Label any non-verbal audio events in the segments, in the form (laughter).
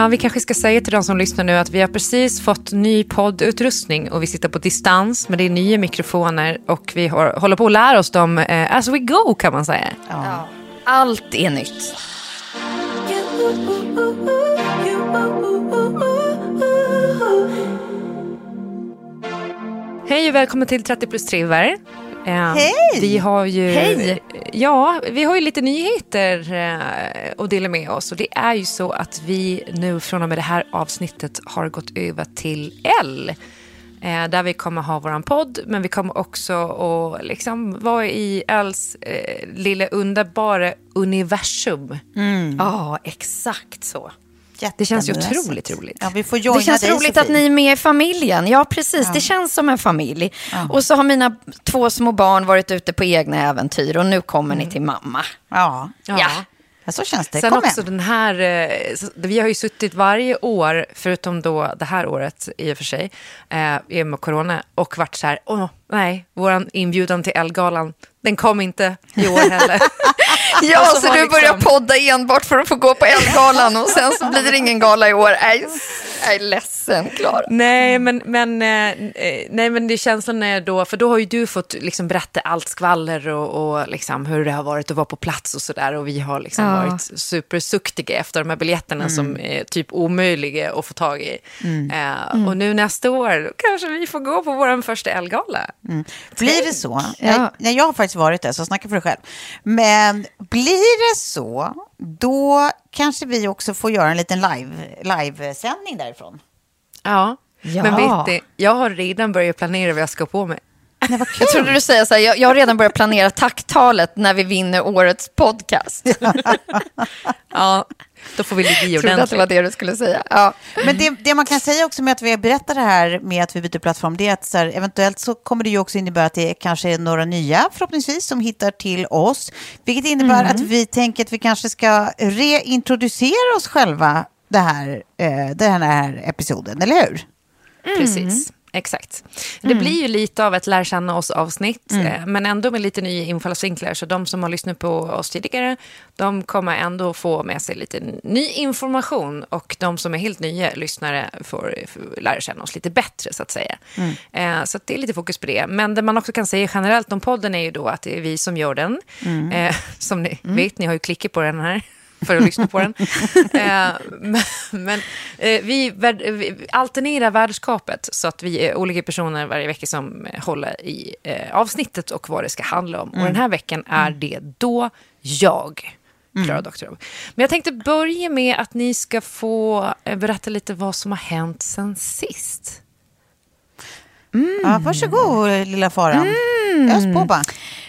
Ja, vi kanske ska säga till de som lyssnar nu att vi har precis fått ny poddutrustning och vi sitter på distans men det är nya mikrofoner och vi har, håller på att lära oss dem eh, as we go kan man säga. Ja. Allt är nytt. Hej och välkommen till 30 plus triver. Eh, Hej! Vi har ju, Hej! Ja, vi har ju lite nyheter eh, att dela med oss. Och det är ju så att vi nu från och med det här avsnittet har gått över till L. Eh, där vi kommer ha våran podd, men vi kommer också att liksom vara i Ls eh, lilla underbara universum. Ja, exakt så. Det känns ju otroligt roligt. Ja, vi får Det känns dig, roligt Sofie. att ni är med i familjen. Ja, precis. Det känns som en familj. Och så har mina två små barn varit ute på egna äventyr och nu kommer ni till mamma. Ja. Ja. Ja. ja, så känns det. Sen Kom också igen. den här, eh, vi har ju suttit varje år, förutom då det här året i och för sig, eh, med corona, och varit så här, åh nej, vår inbjudan till Elgalan, den kom inte i år heller. (laughs) Ja, Och så, så du liksom- börjar podda enbart för att få gå på Elgalan och sen så blir det ingen gala i år. Nej, jag är ledsen, Klara. nej, men, men, eh, eh, nej, men det känslan är då, för då har ju du fått liksom berätta allt skvaller och, och liksom hur det har varit att vara på plats och sådär. Och vi har liksom Ja. varit supersuktiga efter de här biljetterna som är typ omöjliga att få tag i. Eh, Och nu nästa år kanske vi får gå på vår första Elgala. Blir det så? Ja. Jag, nej, jag har faktiskt varit där, så snacka för dig själv. Men blir det så, då kanske vi också får göra en liten live, livesändning därifrån. Ja. Ja. men vet du, jag har redan börjat planera vad jag ska på mig. Nej, vad (laughs) kul. Jag trodde du säger så här, jag, jag har redan börjat planera tacktalet när vi vinner årets podcast. (laughs) Ja, då får vi ligga i Jag trodde att det var ordentligt. det du skulle säga. Ja. Men det, det man kan säga också med att vi berättar det här med att vi byter plattform, det är att så här, eventuellt så kommer det ju också innebära att det kanske är några nya, förhoppningsvis, som hittar till oss. Vilket innebär att vi tänker att vi kanske ska reintroducera oss själva det här, eh, den här episoden, eller hur? Precis. Exakt. Det blir ju lite av ett lär känna oss-avsnitt, eh, men ändå med lite nya infallsvinklar. Så de som har lyssnat på oss tidigare, de kommer ändå få med sig lite ny information. Och de som är helt nya lyssnare får, får lära känna oss lite bättre, så att säga. Eh, så det är lite fokus på det. Men det man också kan säga generellt om podden är ju då att det är vi som gör den. Eh, (laughs) som ni vet, ni har ju klickat på den här för att lyssna på den. (laughs) eh, men men eh, vi, vi alternerar värdskapet så att vi är olika personer varje vecka som håller i eh, avsnittet och vad det ska handla om. Och den här veckan är det då jag, Klara Doktorov. Men jag tänkte börja med att ni ska få eh, berätta lite vad som har hänt sen sist. Ja, varsågod, lilla faran. Ös på bara.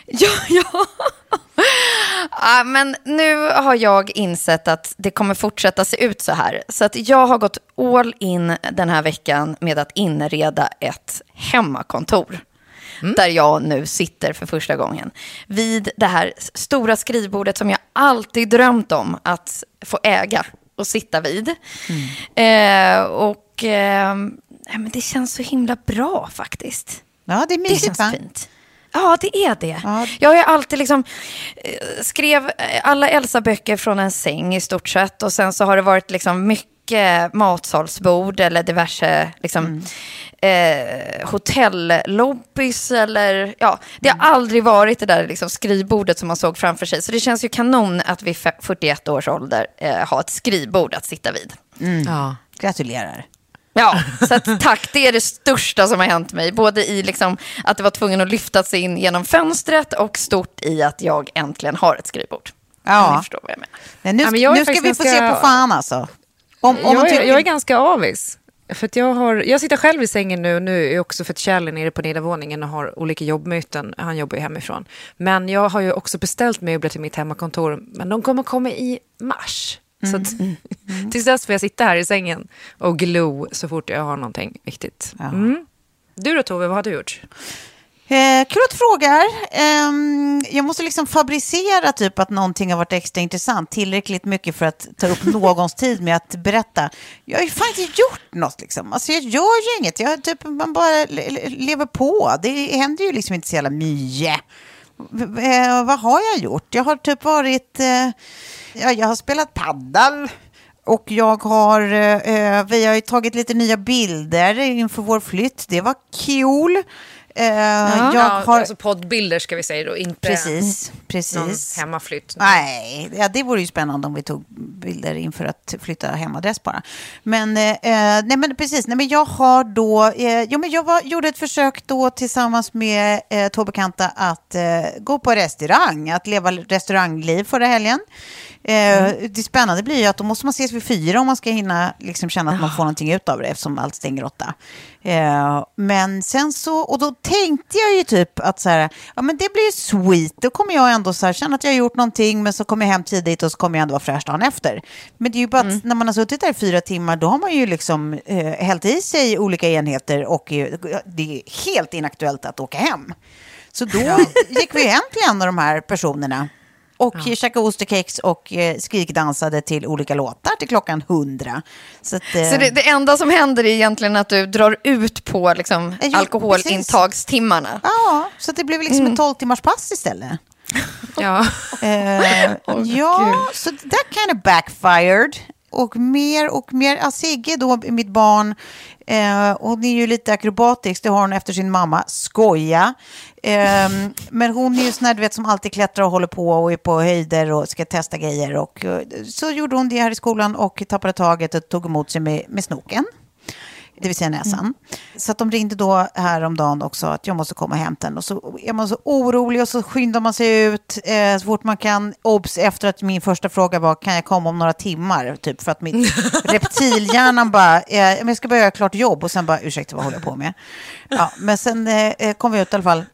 Ja, ja. Ja, men nu har jag insett att det kommer fortsätta se ut så här. Så att jag har gått all in den här veckan med att inreda ett hemmakontor. Mm. Där jag nu sitter för första gången. Vid det här stora skrivbordet som jag alltid drömt om att få äga och sitta vid. Mm. Eh, och eh, men det känns så himla bra faktiskt. Ja, det är mysigt Det känns va? fint. Ja, det är det. Ja. Jag har ju alltid liksom, eh, skrev eh, alla Elsa-böcker från en säng i stort sett. Och sen så har det varit liksom mycket matsalsbord eller diverse liksom, Mm. eh, hotellobbys. Eller, ja, det har aldrig varit det där liksom, skrivbordet som man såg framför sig. Så det känns ju kanon att vid fe- 41 års ålder eh, ha ett skrivbord att sitta vid. Ja. Gratulerar. Ja, (laughs) så att, tack. Det är det största som har hänt mig. Både i liksom att det var tvungen att lyfta sig in genom fönstret och stort i att jag äntligen har ett skrivbord. Ja. Ni förstår vad jag menar. Nej, nu, Ja, men jag nu ska vi faktiskt få se ganska- på fan alltså. Om, om jag, är, tycker... jag är ganska avis. För att jag, har, jag sitter själv i sängen nu, nu är också för att Kjell är nere på nedervåningen och har olika jobbmöten. Han jobbar ju hemifrån. Men jag har ju också beställt möbler till mitt hemmakontor, men de kommer komma i mars. Så att, (laughs) tills dess får jag sitta här i sängen och glo så fort jag har någonting viktigt. Mm. Du då Tove, vad har du gjort? Eh, kul att du frågar. Ehm, jag måste liksom fabricera typ att någonting har varit extra intressant tillräckligt mycket för att ta upp (laughs) någons tid med att berätta. Jag har ju fan inte gjort något liksom. Alltså jag gör ju inget. Jag typ, man bara le- le- lever på. Det händer ju liksom inte så jävla mycket. Eh, vad har jag gjort? Jag har typ varit... Eh, ja, jag har spelat paddel. Och jag har, eh, vi har ju tagit lite nya bilder inför vår flytt. Det var kul. Eh, jag har... Alltså poddbilder ska vi säga då, inte Precis, någon precis. hemmaflytt. Nej, ja, det vore ju spännande om vi tog bilder inför att flytta hemadress bara. Men, eh, eh, nej, men precis, nej, men jag har då, eh, jo, men jag var, gjorde ett försök då tillsammans med eh, två bekanta att eh, gå på restaurang, att leva restaurangliv förra helgen. Eh, Det spännande blir ju att då måste man ses vid fyra om man ska hinna liksom känna att man får någonting ut av det eftersom allt stänger åtta. Eh, men sen så, och då tänkte jag ju typ att så här, ja men det blir ju sweet, då kommer jag ändå så här, känna att jag har gjort någonting men så kommer jag hem tidigt och så kommer jag ändå vara fräsch dagen efter. Men det är ju bara att när man har suttit där i fyra timmar då har man ju liksom eh, hällt i sig olika enheter och eh, det är helt inaktuellt att åka hem. Så då (laughs) gick vi hem till en av de här personerna och ja. käkade osterkex och eh, skrikdansade till olika låtar till klockan hundra. Så, att, eh, Så det, det enda som händer är egentligen att du drar ut på liksom, Ja, alkoholintagsstimmarna. Ja, så det blev liksom Mm. ett 12 timmars pass istället. (laughs) Ja. Eh, ja, så that kind of backfired. Och mer och mer, ja, Sigge då, mitt barn, eh, hon är ju lite akrobatisk, det har hon efter sin mamma, skoja. Eh, men hon är ju sån här, du vet, som alltid klättrar och håller på och är på höjder och ska testa grejer. Och, eh, så gjorde hon det här i skolan och tappade taget och tog emot sig med, med snoken det vill säga näsan. Så att de ringde då häromdagen också att jag måste komma och hämta den. Och så är man så orolig och så skyndar man sig ut eh, så fort man kan. Obs, efter att min första fråga var kan jag komma om några timmar? Typ för att mitt (laughs) reptilhjärnan bara, eh, jag ska bara göra klart jobb och sen bara ursäkta vad håller jag på med? Ja, men sen eh, kom vi ut i alla fall.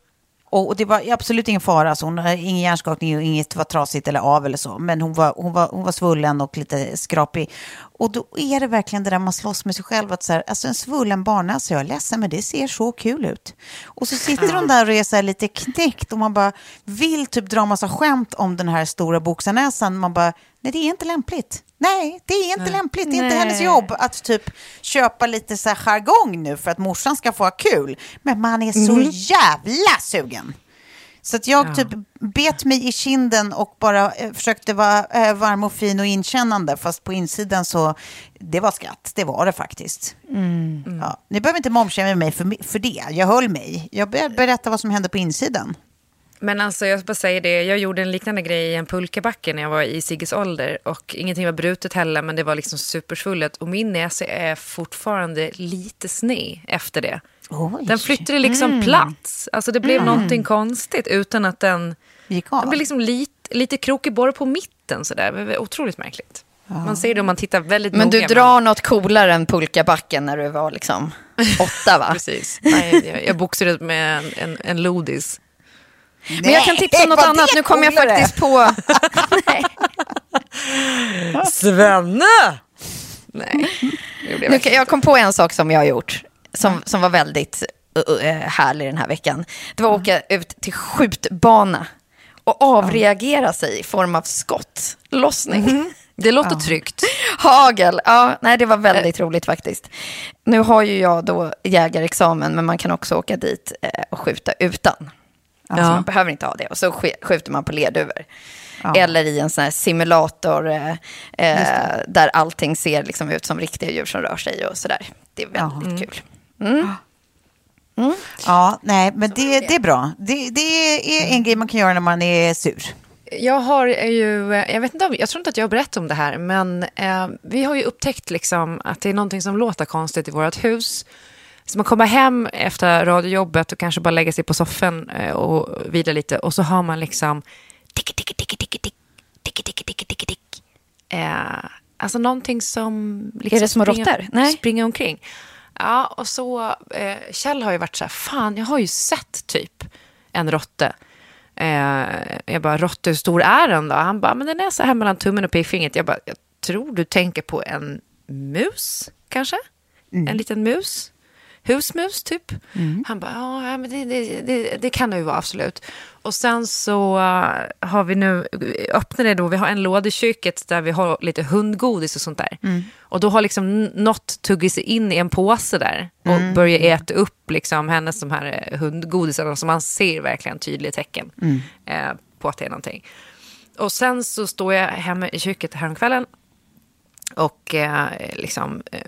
Och, det var absolut ingen fara, alltså hon hade ingen hjärnskakning och inget var trasigt eller av eller så. Men hon var, hon var, hon var svullen och lite skrapig. Och då är det verkligen det där man slåss med sig själv. Att så här, alltså en svullen barnnäsa, jag är ledsen men det ser så kul ut. Och så sitter de där och är så lite knäckt och man bara vill typ dra massa skämt om den här stora boxarnäsan. Man bara, nej det är inte lämpligt. Nej, det är inte nej. lämpligt. Det är inte Nej. hennes jobb att typ köpa lite så här jargong nu för att morsan ska få ha kul. Men man är så jävla sugen. Så att jag typ bet mig i kinden och bara eh, försökte vara eh, varm och fin och inkännande. Fast på insidan så, det var skratt. Det var det faktiskt. Ja, ni behöver inte momskämma mig för, för det. Jag höll mig. Jag ber- berättar vad som hände på insidan. Men alltså jag bara säga det, jag gjorde en liknande grej i en pulkabacke när jag var i Sigges ålder. Och ingenting var brutet heller, men det var liksom supersvullet. Och min näsa är fortfarande lite sned efter det. Oj. Den flyttade liksom plats. Alltså det blev någonting konstigt utan att den... Gick av. Den blev liksom lite, lite krokig bara på mitten sådär. Otroligt märkligt. Man ser det om man tittar väldigt Men du noga. drar något coolare än pulkabacken när du var liksom (laughs) åtta va? Precis. Nej, jag, jag boxade med en, en, en lodis. Men jag kan tipsa om något annat. Nu kommer jag faktiskt på... (laughs) Svenne! Nej, Nu, jag kom på en sak som jag har gjort, som, som var väldigt uh, uh, härlig den här veckan. Det var att åka ut till skjutbana och avreagera sig i form av skottlossning. Det låter tryggt. (laughs) Hagel, ja, nej det var väldigt roligt faktiskt. Nu har ju jag då jägarexamen, men man kan också åka dit eh, och skjuta utan. Alltså Ja. man behöver inte ha det. Och så sk- skjuter man på lerduvor. Ja. Eller i en sån här simulator eh, eh, där allting ser liksom ut som riktiga djur som rör sig och sådär. Det är väldigt kul. Ja, nej, men det, det är bra. Det, det är en grej man kan göra när man är sur. Jag har ju, eh, jag vet inte om, jag tror inte att jag har berättat om det här, men eh, vi har ju upptäckt liksom att det är någonting som låter konstigt i vårt hus. Så man kommer hem efter radiojobbet och kanske bara lägger sig på soffan eh, och vila lite och så har man liksom tick, tick, tick, tick, tick, tick, tick, tick, tick, tick. Eh, alltså någonting som... Liksom Är det små råttor? Nej. Springer omkring. Ja, och så... Eh, Kjell har ju varit så här, fan, jag har ju sett typ en råtte. Eh, jag bara, råtta, hur stor är den då? Han bara, men den är så här mellan tummen och pekfingret. Jag bara, jag tror du tänker på en mus, kanske? En liten mus? Husmus, typ. Han bara, ja, men det, det, det, det kan det ju vara, absolut. Och sen så eh, har vi nu, öppnade då, vi har en låda i köket där vi har lite hundgodis och sånt där. Och då har liksom något tuggit sig in i en påse där och börjar äta upp liksom hennes de här eh, hundgodisarna som man ser verkligen tydliga tecken eh, på att det är någonting. Och sen så står jag hemma i köket häromkvällen och eh, liksom eh,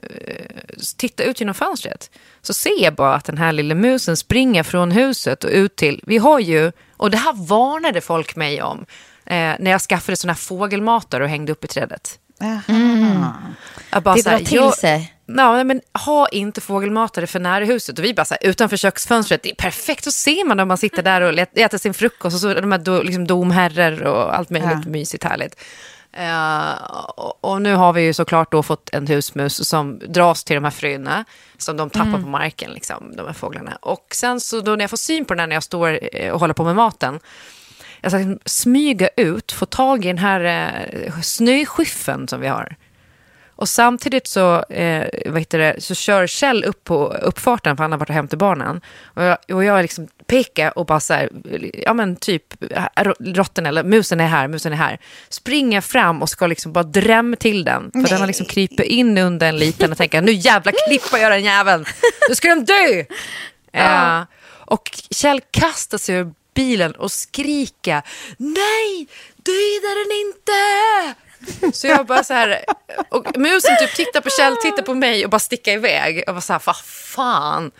tittar ut genom fönstret så ser jag bara att den här lilla musen springer från huset och ut till, vi har ju, och det här varnade folk mig om eh, när jag skaffade såna här fågelmatare och hängde upp i trädet. Jag bara Det drar till jag- sig. Ja, men ha inte fågelmatare för nära huset. Och vi bara så här, utanför köksfönstret, det är perfekt. Så ser man när man sitter där och äter sin frukost och så de här do, liksom domherrar och allt möjligt Ja. mysigt härligt. Eh, och, nu har vi ju såklart då fått en husmus som dras till de här fröna som de tappar på marken, liksom, de här fåglarna. Och sen så då när jag får syn på den här när jag står eh, och håller på med maten, jag ska liksom smyga ut, få tag i den här eh, snöskyffen som vi har. Och samtidigt så, eh, vad heter det, så kör Kjell upp på uppfarten, för han har varit och hämtat barnen. Och jag, och jag liksom pekar och bara så här, ja men typ, äh, råtten eller musen är här, musen är här. Springer fram och ska liksom bara drämma till den. För den har liksom kryper in under en liten och tänker, nu jävla klipper jag den jäveln. Nu ska den dö! Eh, och Kjell kastar sig ur bilen och skriker, nej, döda den inte! Så jag bara så här, och musen typ tittar på Kjell, tittar på mig och bara stickar iväg. Och bara så här, vad fan.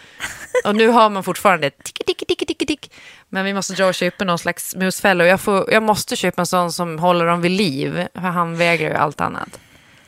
Och nu har man fortfarande tick, tick, tick, tick, tick. Men vi måste dra och köpa någon slags musfälla. Och jag, får, jag måste köpa en sån som håller dem vid liv. För han vägrar ju allt annat.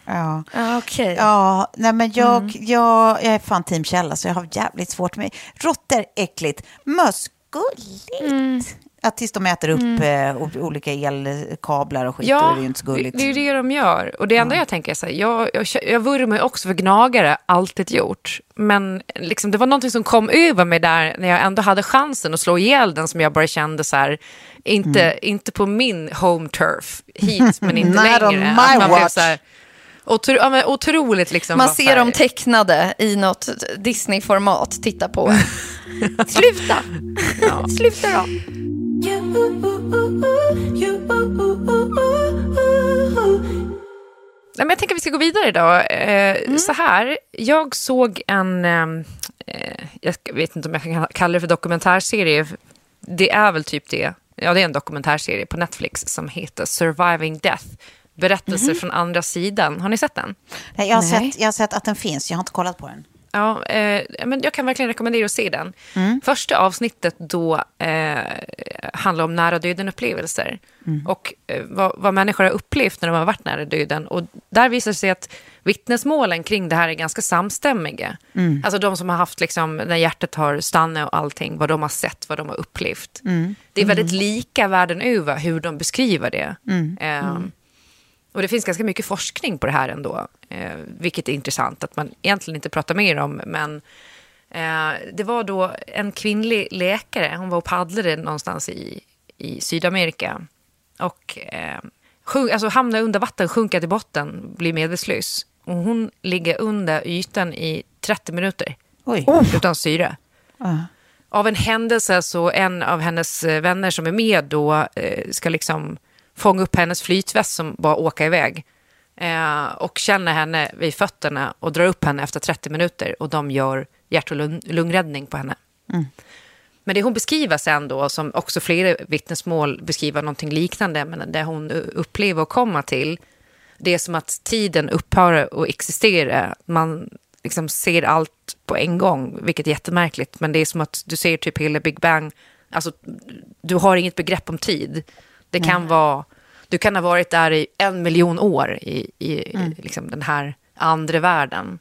Ja. Ja, Okej. Ja, nej men jag, jag, jag är fan team Kjell, så jag har jävligt svårt med Råttor, äckligt. Möss, gulligt. Ja, tills de äter upp eh, o- olika elkablar och skit, och det är ju inte så gulligt. det är ju det de gör. Och det enda jag tänker är så här, jag, jag, jag vurmar ju också för gnagare, alltid gjort. Men liksom, det var någonting som kom över mig där när jag ändå hade chansen att slå ihjäl den som jag bara kände så här, inte, Mm. inte på min home turf, hit men inte (laughs) Not on längre. my Att man watch. så här, otro, ja, men otroligt liksom. Man ser dem tecknade i något Disney-format. Titta på. (laughs) Sluta! Sluta då! Nej, men jag tänker att vi ska gå vidare idag. Eh, Så här, jag såg en, ehm, eh, jag vet inte om jag kan kalla det för dokumentärserie. Det är väl typ det. Ja, det är en dokumentärserie på Netflix som heter Surviving Death. Berättelser från andra sidan. Har ni sett den? Nej, jag, har Nej. sett, jag har sett att den finns, jag har inte kollat på den. Ja, eh, men jag kan verkligen rekommendera att se den. Mm. Första avsnittet då eh, handlar om nära döden-upplevelser. Mm. Och eh, vad, vad människor har upplevt när de har varit nära döden. Och där visar det sig att vittnesmålen kring det här är ganska samstämmiga. Mm. Alltså de som har haft, liksom, när hjärtat har stannat och allting, vad de har sett, vad de har upplevt. Mm. Det är väldigt lika världen över hur de beskriver det. Och det finns ganska mycket forskning på det här ändå, eh, vilket är intressant att man egentligen inte pratar mer om. Men eh, det var då en kvinnlig läkare, hon var och paddlade någonstans i, i Sydamerika. Och eh, sjunk, alltså hamnar under vatten, sjunker till botten, blir medvetslös. Och hon ligger under ytan i 30 minuter. Oj. Utan syre. Ja. Av en händelse så en av hennes vänner som är med då eh, ska liksom fånga upp hennes flytväst som bara åker iväg. Eh, och känner henne vid fötterna och drar upp henne efter 30 minuter och de gör hjärt och lung- lungräddning på henne. Men det hon beskriver sen då, som också flera vittnesmål beskriver någonting liknande, men det hon upplever och komma till, det är som att tiden upphör att existera. Man liksom ser allt på en gång, vilket är jättemärkligt. Men det är som att du ser typ hela Big Bang, alltså du har inget begrepp om tid. Det kan vara, du kan ha varit där i en miljon år i, i liksom den här andra världen.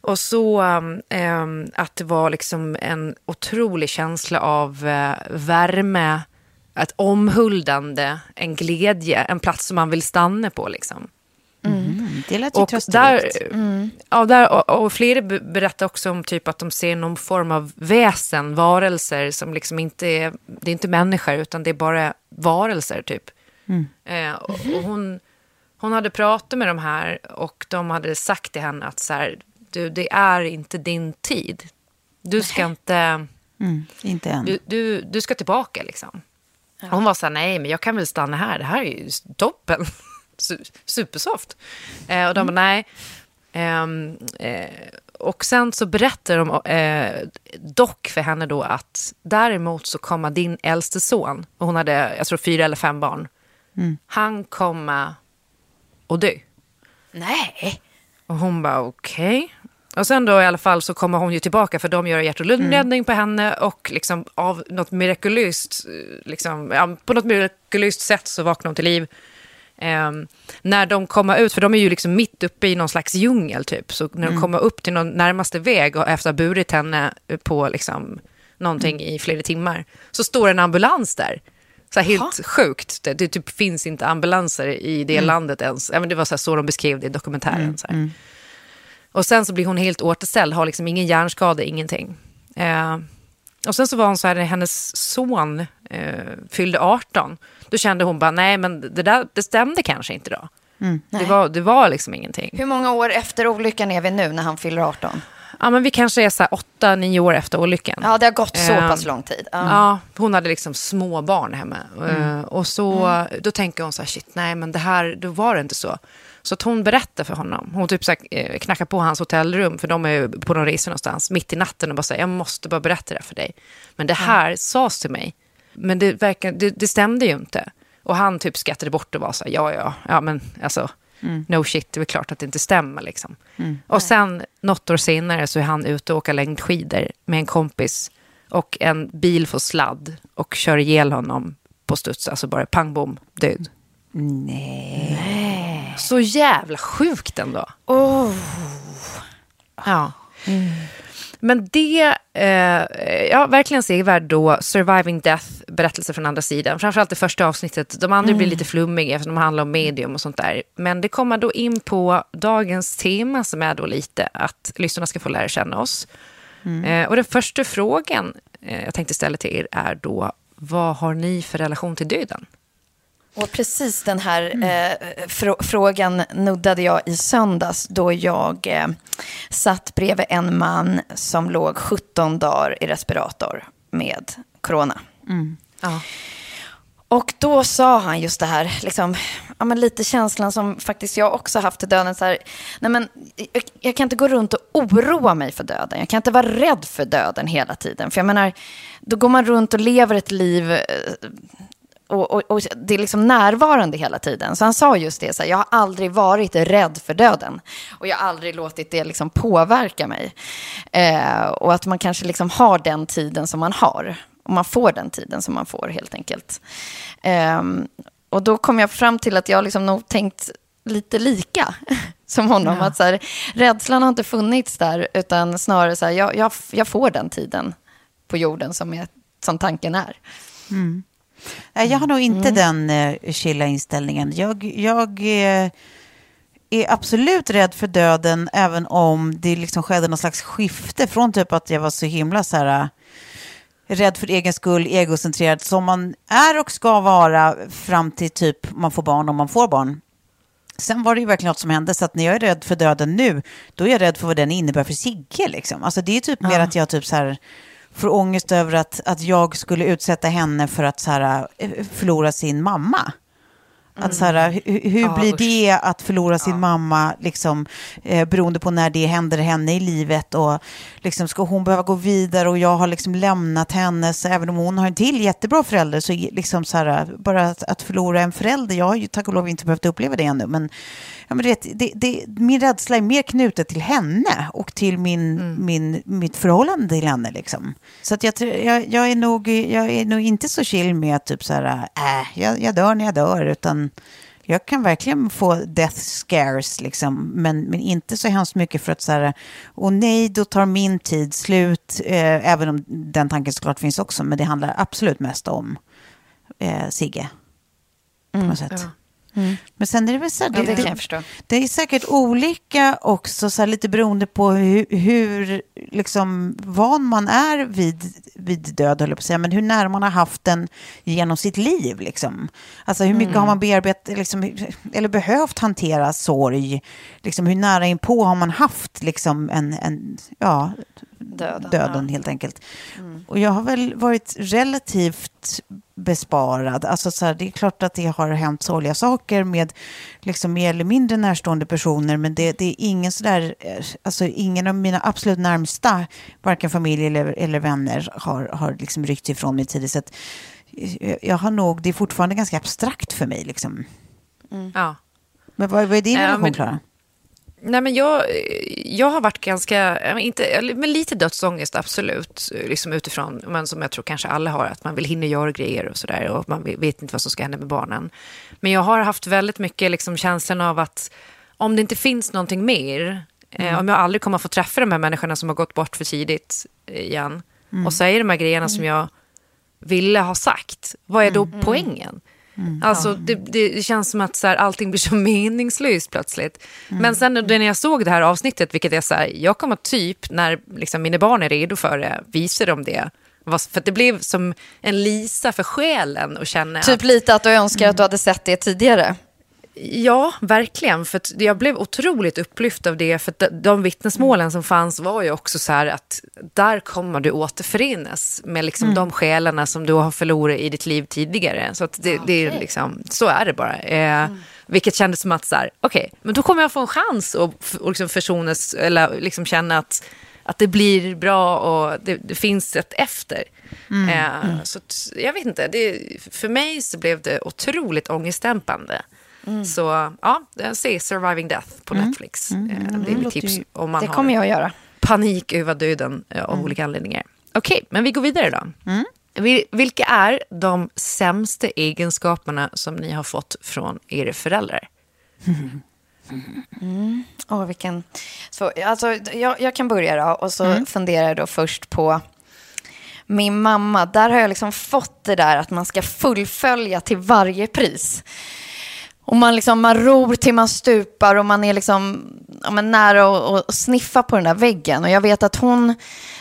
Och så um, um, att det var liksom en otrolig känsla av uh, värme, ett omhuldande, en glädje, en plats som man vill stanna på. Liksom. Mm, Det lät ju Och, där, trösterikt. ja, där, och, och flera be- berättar också om typ att de ser någon form av väsen, varelser som liksom inte är, det är inte människor utan det är bara varelser typ. Eh, och, och hon, hon hade pratat med de här och de hade sagt till henne att så här, du, det är inte din tid. Du ska inte, Mm, inte än. du, du, du ska tillbaka liksom. Hon var så här, nej men jag kan väl stanna här, det här är ju toppen. (laughs) Su- Supersoft. Eh, och de bara, nej. Ehm, eh, och sen så berättar de eh, dock för henne då att däremot så kommer din äldste son, och hon hade, jag tror fyra eller fem barn, han kommer att dö. Nej. Och hon bara okej. Och sen då i alla fall så kommer hon ju tillbaka för de gör hjärt och lungräddning på henne och liksom av något mirakulöst, liksom, ja, på något mirakulöst sätt så vaknar hon till liv. Ehm, när de kommer ut, för de är ju liksom mitt uppe i någon slags djungel typ, så när de kommer upp till någon närmaste väg och efter att ha burit henne på liksom någonting i flera timmar, så står en ambulans där. Så här helt sjukt. Det, det typ finns inte ambulanser i det landet ens. Ja, men det var så, här, så de beskrev det i dokumentären. Så här. Och sen så blir hon helt återställd, har liksom ingen hjärnskada, ingenting. Eh, och sen så var hon så här, när hennes son eh, fyllde 18, då kände hon bara, nej men det där det stämde kanske inte då. Det, var, det var liksom ingenting. Hur många år efter olyckan är vi nu när han fyller 18? Ja, men vi kanske är så här åtta, nio år efter olyckan. Ja, det har gått så Ehm, pass lång tid. Ja. Ja, hon hade liksom små barn hemma. Eh, Och så, då tänker hon så här, shit, nej men det här, då var det inte så. Så att hon berättar för honom. Hon typ så här, eh, knackar på hans hotellrum, för de är på någon resa någonstans, mitt i natten och bara säger, jag måste bara berätta det här för dig. Men det här sades till mig. Men det, verkar, det, det stämde ju inte. Och han typ skrattade bort och var så här, ja, ja, ja, men alltså, no shit, det är klart att det inte stämmer liksom. Och sen, något år senare, så är han ute och åker längdskidor med en kompis och en bil får sladd och kör ihjäl honom på studs, alltså bara pang bom, död. Nej. Så jävla sjukt ändå. Ja. Men det, eh, ja, verkligen sevärd då, Surviving Death, berättelse från andra sidan. Framförallt det första avsnittet. De andra blir lite flummiga eftersom de handlar om medium och sånt där. Men det kommer då in på dagens tema som är då lite att lyssnarna ska få lära känna oss. Eh, och den första frågan eh, jag tänkte ställa till er är då, vad har ni för relation till döden? Och precis den här eh, frå- frågan nuddade jag i söndags då jag eh, satt bredvid en man som låg 17 dagar i respirator med corona. Ja. Och då sa han just det här, liksom, ja, lite känslan som faktiskt jag också haft till döden. Så här, nej men, jag, jag kan inte gå runt och oroa mig för döden. Jag kan inte vara rädd för döden hela tiden. För jag menar, då går man runt och lever ett liv eh, och, och, och det är liksom närvarande hela tiden. Så han sa just det, så här, jag har aldrig varit rädd för döden. Och jag har aldrig låtit det liksom påverka mig. Eh, och att man kanske liksom har den tiden som man har. Och man får den tiden som man får helt enkelt. Ehm, och då kom jag fram till att jag liksom nog tänkt lite lika (laughs) som honom. Att så här, rädslan har inte funnits där, utan snarare så här, jag, jag, jag får den tiden på jorden som, är, som tanken är. Nej, jag har nog inte den eh, chilla inställningen. Jag, jag eh, är absolut rädd för döden, även om det liksom skedde någon slags skifte från typ att jag var så himla så här... rädd för egen skull, egocentrerad, som man är och ska vara fram till typ man får barn om man får barn. Sen var det ju verkligen något som hände, så att när jag är rädd för döden nu, då är jag rädd för vad den innebär för Sigge. Liksom. Alltså det är typ mer att jag typ så här får ångest över att, att jag skulle utsätta henne för att så här, eh, förlora sin mamma. Att så här, hur, hur Ja, blir usch. det att förlora sin mamma, liksom, eh, beroende på när det händer henne i livet? Och liksom, ska hon behöva gå vidare och jag har liksom lämnat henne, så även om hon har en till jättebra förälder, så liksom så här, bara att, att förlora en förälder, jag har ju tack och lov inte behövt uppleva det ännu, men, ja, men det, det, det, min rädsla är mer knutet till henne och till min, min, mitt förhållande till henne. Liksom. Så att jag, jag, jag, är nog, jag är nog inte så chill med att typ så här, äh, jag, jag dör när jag dör, utan jag kan verkligen få death scares, liksom, men, men inte så hemskt mycket för att så här, och nej, då tar min tid slut, eh, även om den tanken såklart finns också, men det handlar absolut mest om eh, Sigge. På något sätt. Men sen är det väl så här, Ja, det förstå. det är säkert olika också, så här, lite beroende på hur, hur liksom, van man är vid, vid död, höll jag på att säga, men hur nära man har haft den genom sitt liv. Liksom. Alltså hur mycket har man bearbetat, liksom, eller behövt hantera sorg? Liksom, hur nära inpå har man haft liksom, en, en, ja, Döden, döden helt enkelt. Och jag har väl varit relativt besparad. Alltså så här, det är klart att det har hänt sorgliga saker med liksom mer eller mindre närstående personer, men det, det är ingen sådär, eh, alltså ingen av mina absolut närmsta, varken familj eller, eller vänner, har, har liksom ryckt ifrån mig tidigt. Så att, eh, jag har nog, det är fortfarande ganska abstrakt för mig. Liksom. Ja. Men vad, vad är din Ja, relation, men- Klara? Nej, men jag, jag har varit ganska, men inte, med lite dödsångest absolut, liksom utifrån, men som jag tror kanske alla har, att man vill hinna göra grejer och sådär och man vet inte vad som ska hända med barnen. Men jag har haft väldigt mycket liksom känslan av att om det inte finns någonting mer, eh, om jag aldrig kommer att få träffa de här människorna som har gått bort för tidigt eh, igen och säga de här grejerna som jag ville ha sagt, vad är då poängen? Alltså det, det, det känns som att så här, allting blir så (laughs) meningslöst plötsligt. Men sen när jag såg det här avsnittet, vilket är så här, jag kommer typ när liksom, mina barn är redo för det, visa dem det. För att det blev som en lisa för själen att känna att, Typ lite att du önskar att du hade sett det tidigare. Ja, verkligen. För jag blev otroligt upplyft av det. För de- vittnesmålen som fanns var ju också så här att där kommer du återförenas med liksom de själarna som du har förlorat i ditt liv tidigare. Så, det, det är liksom, så är det bara. Eh, Vilket kändes som att så här, okej, men då kommer jag få en chans att och liksom försonas eller liksom känna att, att det blir bra och det, det finns ett efter. Eh, Så att, jag vet inte, det, för mig så blev det otroligt ångestdämpande. Så ja, se Surviving Death på Netflix. Eh, Det är mitt låter tips om man Det har kommer jag att göra. panik över döden eh, av olika anledningar. Okej, men vi går vidare då. Vi- Vilka är de sämsta egenskaperna som ni har fått från era föräldrar? Åh, vilken... Så, alltså, jag, jag kan börja då och så funderar jag då först på min mamma. Där har jag liksom fått det där att man ska fullfölja till varje pris. Och man, liksom, man ror till man stupar och man är liksom, ja, men nära att sniffa på den där väggen. Och jag vet att hon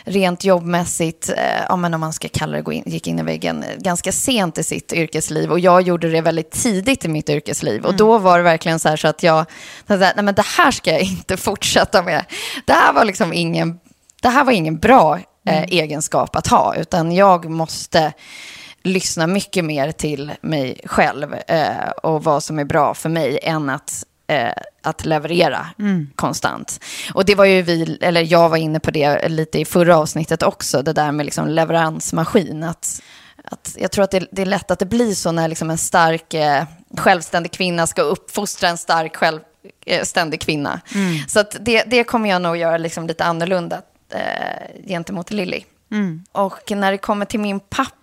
rent jobbmässigt, eh, ja, men om man ska kalla det, in, gick in i väggen ganska sent i sitt yrkesliv. Och jag gjorde det väldigt tidigt i mitt yrkesliv. Och då var det verkligen så här så att jag, så att, nej men det här ska jag (laughs) inte fortsätta med. Det här var liksom ingen, det här var ingen bra eh, egenskap att ha. Utan jag måste lyssna mycket mer till mig själv eh, och vad som är bra för mig än att, eh, att leverera konstant. Och det var ju vi, eller jag var inne på det lite i förra avsnittet också, det där med liksom leveransmaskin. Att, att jag tror att det, det är lätt att det blir så när liksom en stark, eh, självständig kvinna ska uppfostra en stark, självständig kvinna. Så att det, det kommer jag nog göra liksom lite annorlunda eh, gentemot Lilly. Och när det kommer till min pappa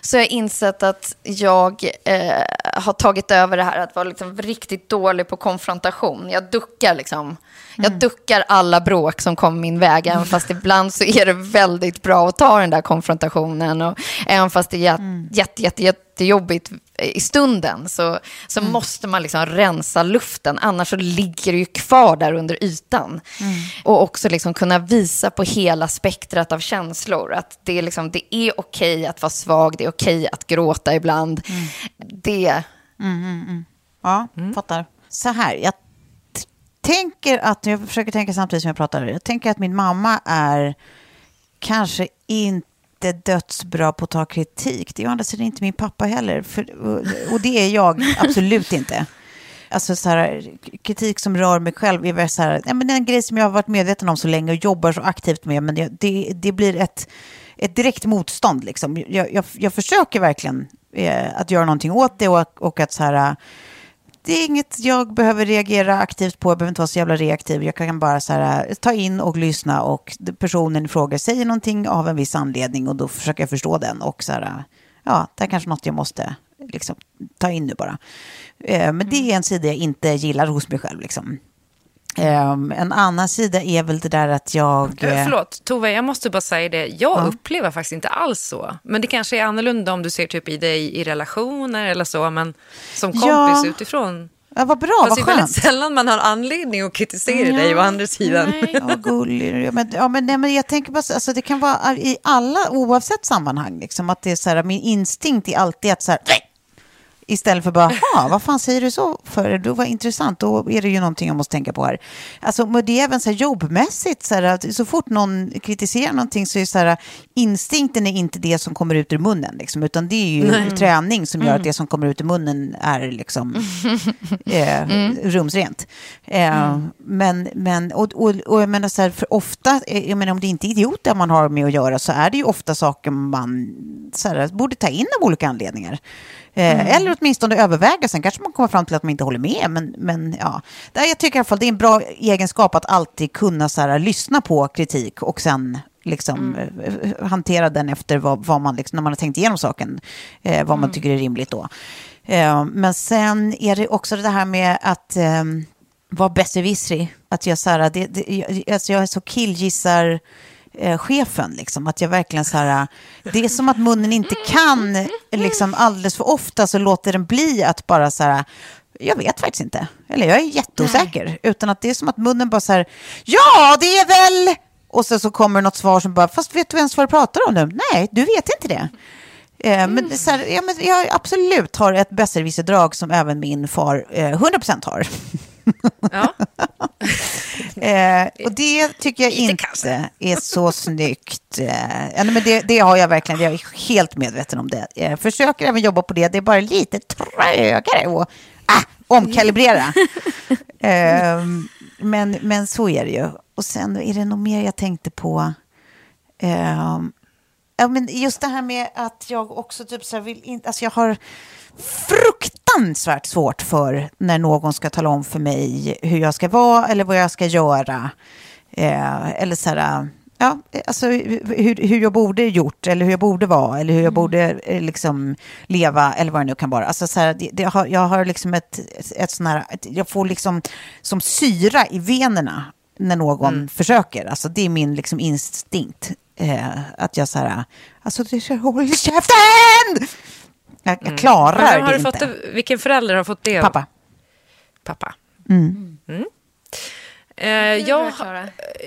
så har jag insett att jag eh, har tagit över det här att vara liksom riktigt dålig på konfrontation. Jag duckar liksom. Jag duckar alla bråk som kommer min väg, även (laughs) fast ibland så är det väldigt bra att ta den där konfrontationen. Och även fast det är jät- jätte, jätte, jättejobbigt i stunden så, så mm. måste man liksom rensa luften, annars så ligger det ju kvar där under ytan. Mm. Och också liksom kunna visa på hela spektrat av känslor, att det är, liksom, det är okej att vara svag, det är okej att gråta ibland. Mm. Det... Mm, mm, mm. Ja, fattar. Så här, jag tänker att, jag försöker tänka samtidigt som jag pratar, jag tänker att min mamma är kanske inte dödsbra på att ta kritik. Det är ju andra sidan inte min pappa heller. För, och det är jag (laughs) absolut inte. Alltså så här, kritik som rör mig själv är väl så här, ja, men en grej som jag har varit medveten om så länge och jobbar så aktivt med, men det, det, det blir ett, ett direkt motstånd. Liksom. Jag, jag, jag försöker verkligen eh, att göra någonting åt det och, och att så här, det är inget jag behöver reagera aktivt på. Jag behöver inte vara så jävla reaktiv. Jag kan bara så här, ta in och lyssna och personen i fråga säger någonting av en viss anledning och då försöker jag förstå den. Och så här, ja, det är kanske något jag måste liksom, ta in nu bara. Eh, men det är en sida jag inte gillar hos mig själv. Liksom. Um, en annan sida är väl det där att jag... Uh, förlåt, Tove, jag måste bara säga det. Jag ja. upplever faktiskt inte alls så. Men det kanske är annorlunda om du ser typ i dig i relationer eller så. Men som kompis ja. utifrån. Ja, vad bra, Fast vad det är väldigt sällan man har anledning att kritisera ja, dig å andra sidan. Nej, vad gullig. Ja, men, ja, men, nej, men jag tänker bara, alltså, det kan vara i alla, oavsett sammanhang, liksom, att det är så här, min instinkt är alltid att så här, Istället för bara, vad fan säger du så för? Det var intressant, då är det ju någonting jag måste tänka på här. Alltså, men det är även så här jobbmässigt, så, här, att så fort någon kritiserar någonting så är så här, instinkten är inte det som kommer ut ur munnen, liksom, utan det är ju Nej. träning som gör mm. att det som kommer ut ur munnen är liksom (laughs) eh, mm. rumsrent. Eh, mm. Men, men, och, och, och jag menar så här, för ofta, eh, jag menar om det inte är idioter man har med att göra så är det ju ofta saker man så här, borde ta in av olika anledningar. Eh, mm. Eller åtminstone överväga, sen kanske man kommer fram till att man inte håller med. Men, men ja, jag tycker i alla fall det är en bra egenskap att alltid kunna så här, lyssna på kritik och sen liksom, mm. Eh, hantera den efter vad, vad man, liksom, när man har tänkt igenom saken, eh, vad man mm. tycker är rimligt då. Eh, men sen är det också det här med att eh, vara besserwissrig. Att jag, så här, det, det, alltså jag så killgissar eh, chefen. Liksom. Att jag verkligen så här, det är som att munnen inte kan, liksom alldeles för ofta så låter den bli att bara så här, jag vet faktiskt inte. Eller jag är jätteosäker. Nej. Utan att det är som att munnen bara så här, ja det är väl... Och så, så kommer något svar som bara, fast vet du ens vad du pratar om nu? Nej, du vet inte det. Eh, mm. men, så här, ja, men jag absolut har ett besserwisserdrag som även min far eh, 100% har. Ja. (laughs) eh, och det tycker jag inte kanske. är så snyggt. Eh, men det, det, har jag verkligen, jag är helt medveten om det. Jag försöker även jobba på det, det är bara lite trögare att ah, omkalibrera. (laughs) eh, men, men så är det ju. Och sen är det nog mer jag tänkte på. Eh, ja, men just det här med att jag också typ så vill inte, alltså jag har fruktansvärt svårt för när någon ska tala om för mig hur jag ska vara eller vad jag ska göra. Eh, eller så här, ja, alltså hur, hur jag borde gjort eller hur jag borde vara eller hur jag mm. borde eh, liksom leva eller vad det nu kan vara. Alltså så här, det, det har, jag har liksom ett, ett sån här, ett, jag får liksom som syra i venerna när någon mm. försöker. Alltså det är min liksom instinkt. Eh, att jag så här, alltså håll käften! Jag, jag klarar mm. har det inte. Det, vilken förälder har fått det? Pappa. Pappa. Mm. Eh, jag,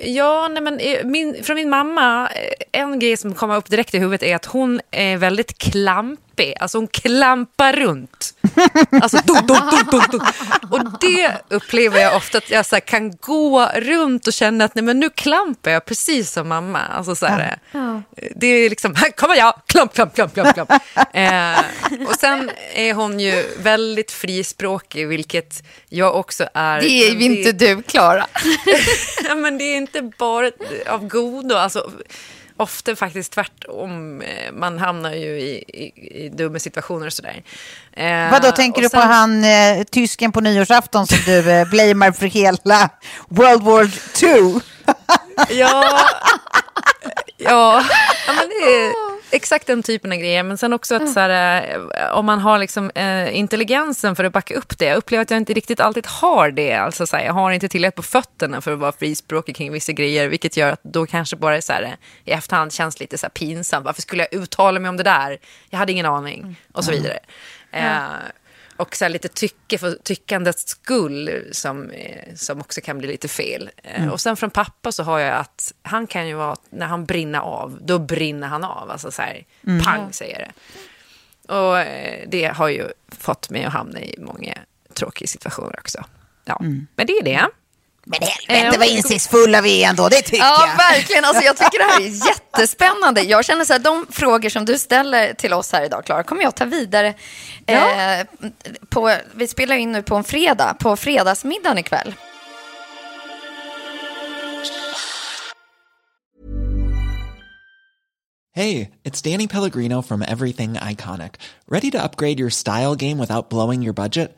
ja, nej men, eh, min, från min mamma, eh, en grej som kommer upp direkt i huvudet är att hon är väldigt klampig. Alltså hon klampar runt. Alltså, dun, dun, dun, dun, Och det upplever jag ofta att jag så här, kan gå runt och känna att nej, men nu klampar jag precis som mamma. Alltså, så här, ja. Det är liksom, här kommer jag, klamp, klamp, klamp, klamp. klamp. (laughs) eh, och sen är hon ju väldigt frispråkig, vilket jag också är. Det är ju inte du, Klara. (laughs) ja, men det är inte bara av godo. Alltså, ofta faktiskt tvärtom. Eh, man hamnar ju i, i, i dumma situationer och sådär. Eh, Vad då tänker du på han eh, tysken på nyårsafton som du eh, blamear för hela World War II? Ja, ja, ja men det är exakt den typen av grejer. Men sen också att så här, eh, om man har liksom, eh, intelligensen för att backa upp det. Jag upplever att jag inte riktigt alltid har det. Alltså, så här, jag har inte tillräckligt på fötterna för att vara frispråkig kring vissa grejer. Vilket gör att då kanske bara så här, eh, i efterhand känns lite så här pinsamt. Varför skulle jag uttala mig om det där? Jag hade ingen aning. Och så vidare. Eh, och så lite tycke för tyckandets skull som, eh, som också kan bli lite fel. Eh, Mm. Och sen från pappa så har jag att han kan ju vara, när han brinner av, då brinner han av. Alltså så här, Mm. pang säger det. Och eh, det har ju fått mig att hamna i många tråkiga situationer också. Ja, Mm. men det är det. Men helvete vad insiktsfulla vi är ändå, det tycker Ja, jag. verkligen. Alltså, jag tycker det här är (laughs) jättespännande. Jag känner så här, de frågor som du ställer till oss här idag, Klara, kommer jag ta vidare. Eh, på, vi spelar in nu på en fredag, på fredagsmiddagen ikväll. Hey, it's Danny Pellegrino from Everything Iconic. Ready to upgrade your style game without blowing your budget?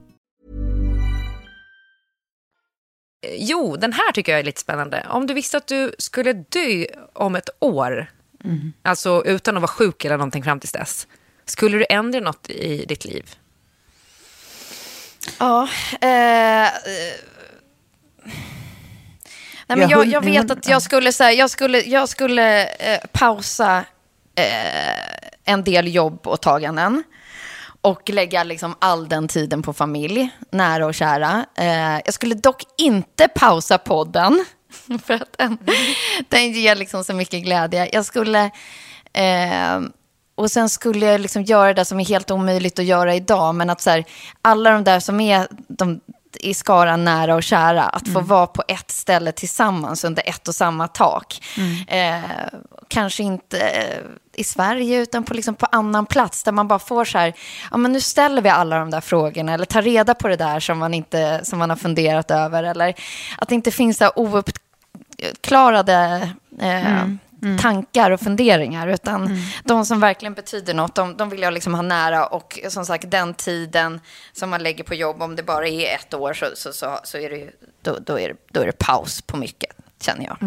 Jo, den här tycker jag är lite spännande. Om du visste att du skulle dö om ett år, alltså utan att vara sjuk eller någonting fram tills dess, skulle du ändra något i ditt liv? Ja, eh, eh, Nej, men Ja, jag, jag vet att jag skulle, så här, jag skulle, jag skulle eh, pausa eh, en del jobb och taganden och lägga liksom all den tiden på familj, nära och kära. Eh, jag skulle dock inte pausa podden, (laughs) för att den, den ger liksom så mycket glädje. Jag skulle... Eh, och sen skulle jag liksom göra det som är helt omöjligt att göra idag. Men att så här, alla de där som är de, i skaran nära och kära, att få vara på ett ställe tillsammans under ett och samma tak. Eh, kanske inte eh, i Sverige, utan på, liksom på annan plats där man bara får så här, ja men nu ställer vi alla de där frågorna, eller tar reda på det där som man, inte, som man har funderat över, eller att det inte finns så här ouppklarade eh, tankar och funderingar, utan de som verkligen betyder något, de, de vill jag liksom ha nära och som sagt den tiden som man lägger på jobb, om det bara är ett år så, så, så, så är det då, då, är det, då är det paus på mycket, känner jag.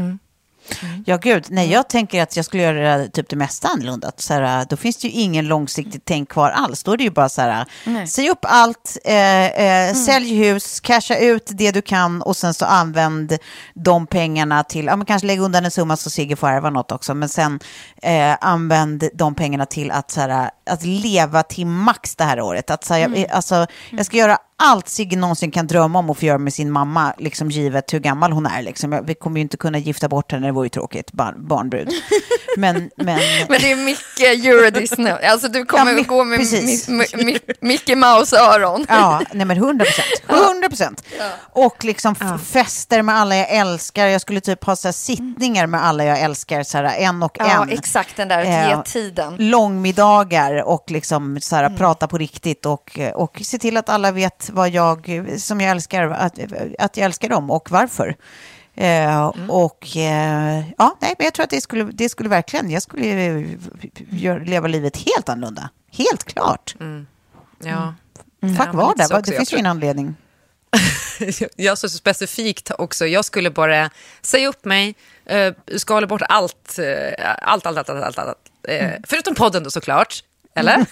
Ja, gud. Nej, jag tänker att jag skulle göra typ det mesta annorlunda. Så här, då finns det ju ingen långsiktigt tänk kvar alls. Då är det ju bara så här, säg upp allt, eh, eh, sälj hus, casha ut det du kan och sen så använd de pengarna till, ja men kanske lägga undan en summa så Sigge får ärva något också, men sen eh, använd de pengarna till att, så här, att leva till max det här året. Att, så här, jag, alltså, jag ska göra allt Sigge någonsin kan drömma om att få göra med sin mamma, liksom givet hur gammal hon är. Liksom. Vi kommer ju inte kunna gifta bort henne, det vore ju tråkigt, bar, barnbrud. (laughs) Men, men, Men det är mycket Eurodisney. Alltså du kommer Ja, gå med precis. mi, mi, mi, Mickey Mouse-öron. ja, nej men 100 procent. 100 procent. Och liksom f- fester med alla jag älskar. Jag skulle typ ha så här sittningar med alla jag älskar, så här, en och Ja, en. exakt den där, Eh, ge tiden. långmiddagar och liksom så här, prata på riktigt och, och se till att alla vet vad jag, som jag älskar, att, att jag älskar dem och varför. Eh, Och eh, ja, nej, men jag tror att det skulle, det skulle verkligen, jag skulle eh, gör, leva livet helt annorlunda. Helt klart. Ja. Fuck Ja, men var lite det, så Va? också. det Jag finns ju tror- ingen anledning. (laughs) jag så specifikt också. Jag skulle bara säga upp mig, uh, skala bort allt, eh, allt, allt, allt, allt, allt, allt. Eh, Förutom podden då såklart. Eller? (laughs)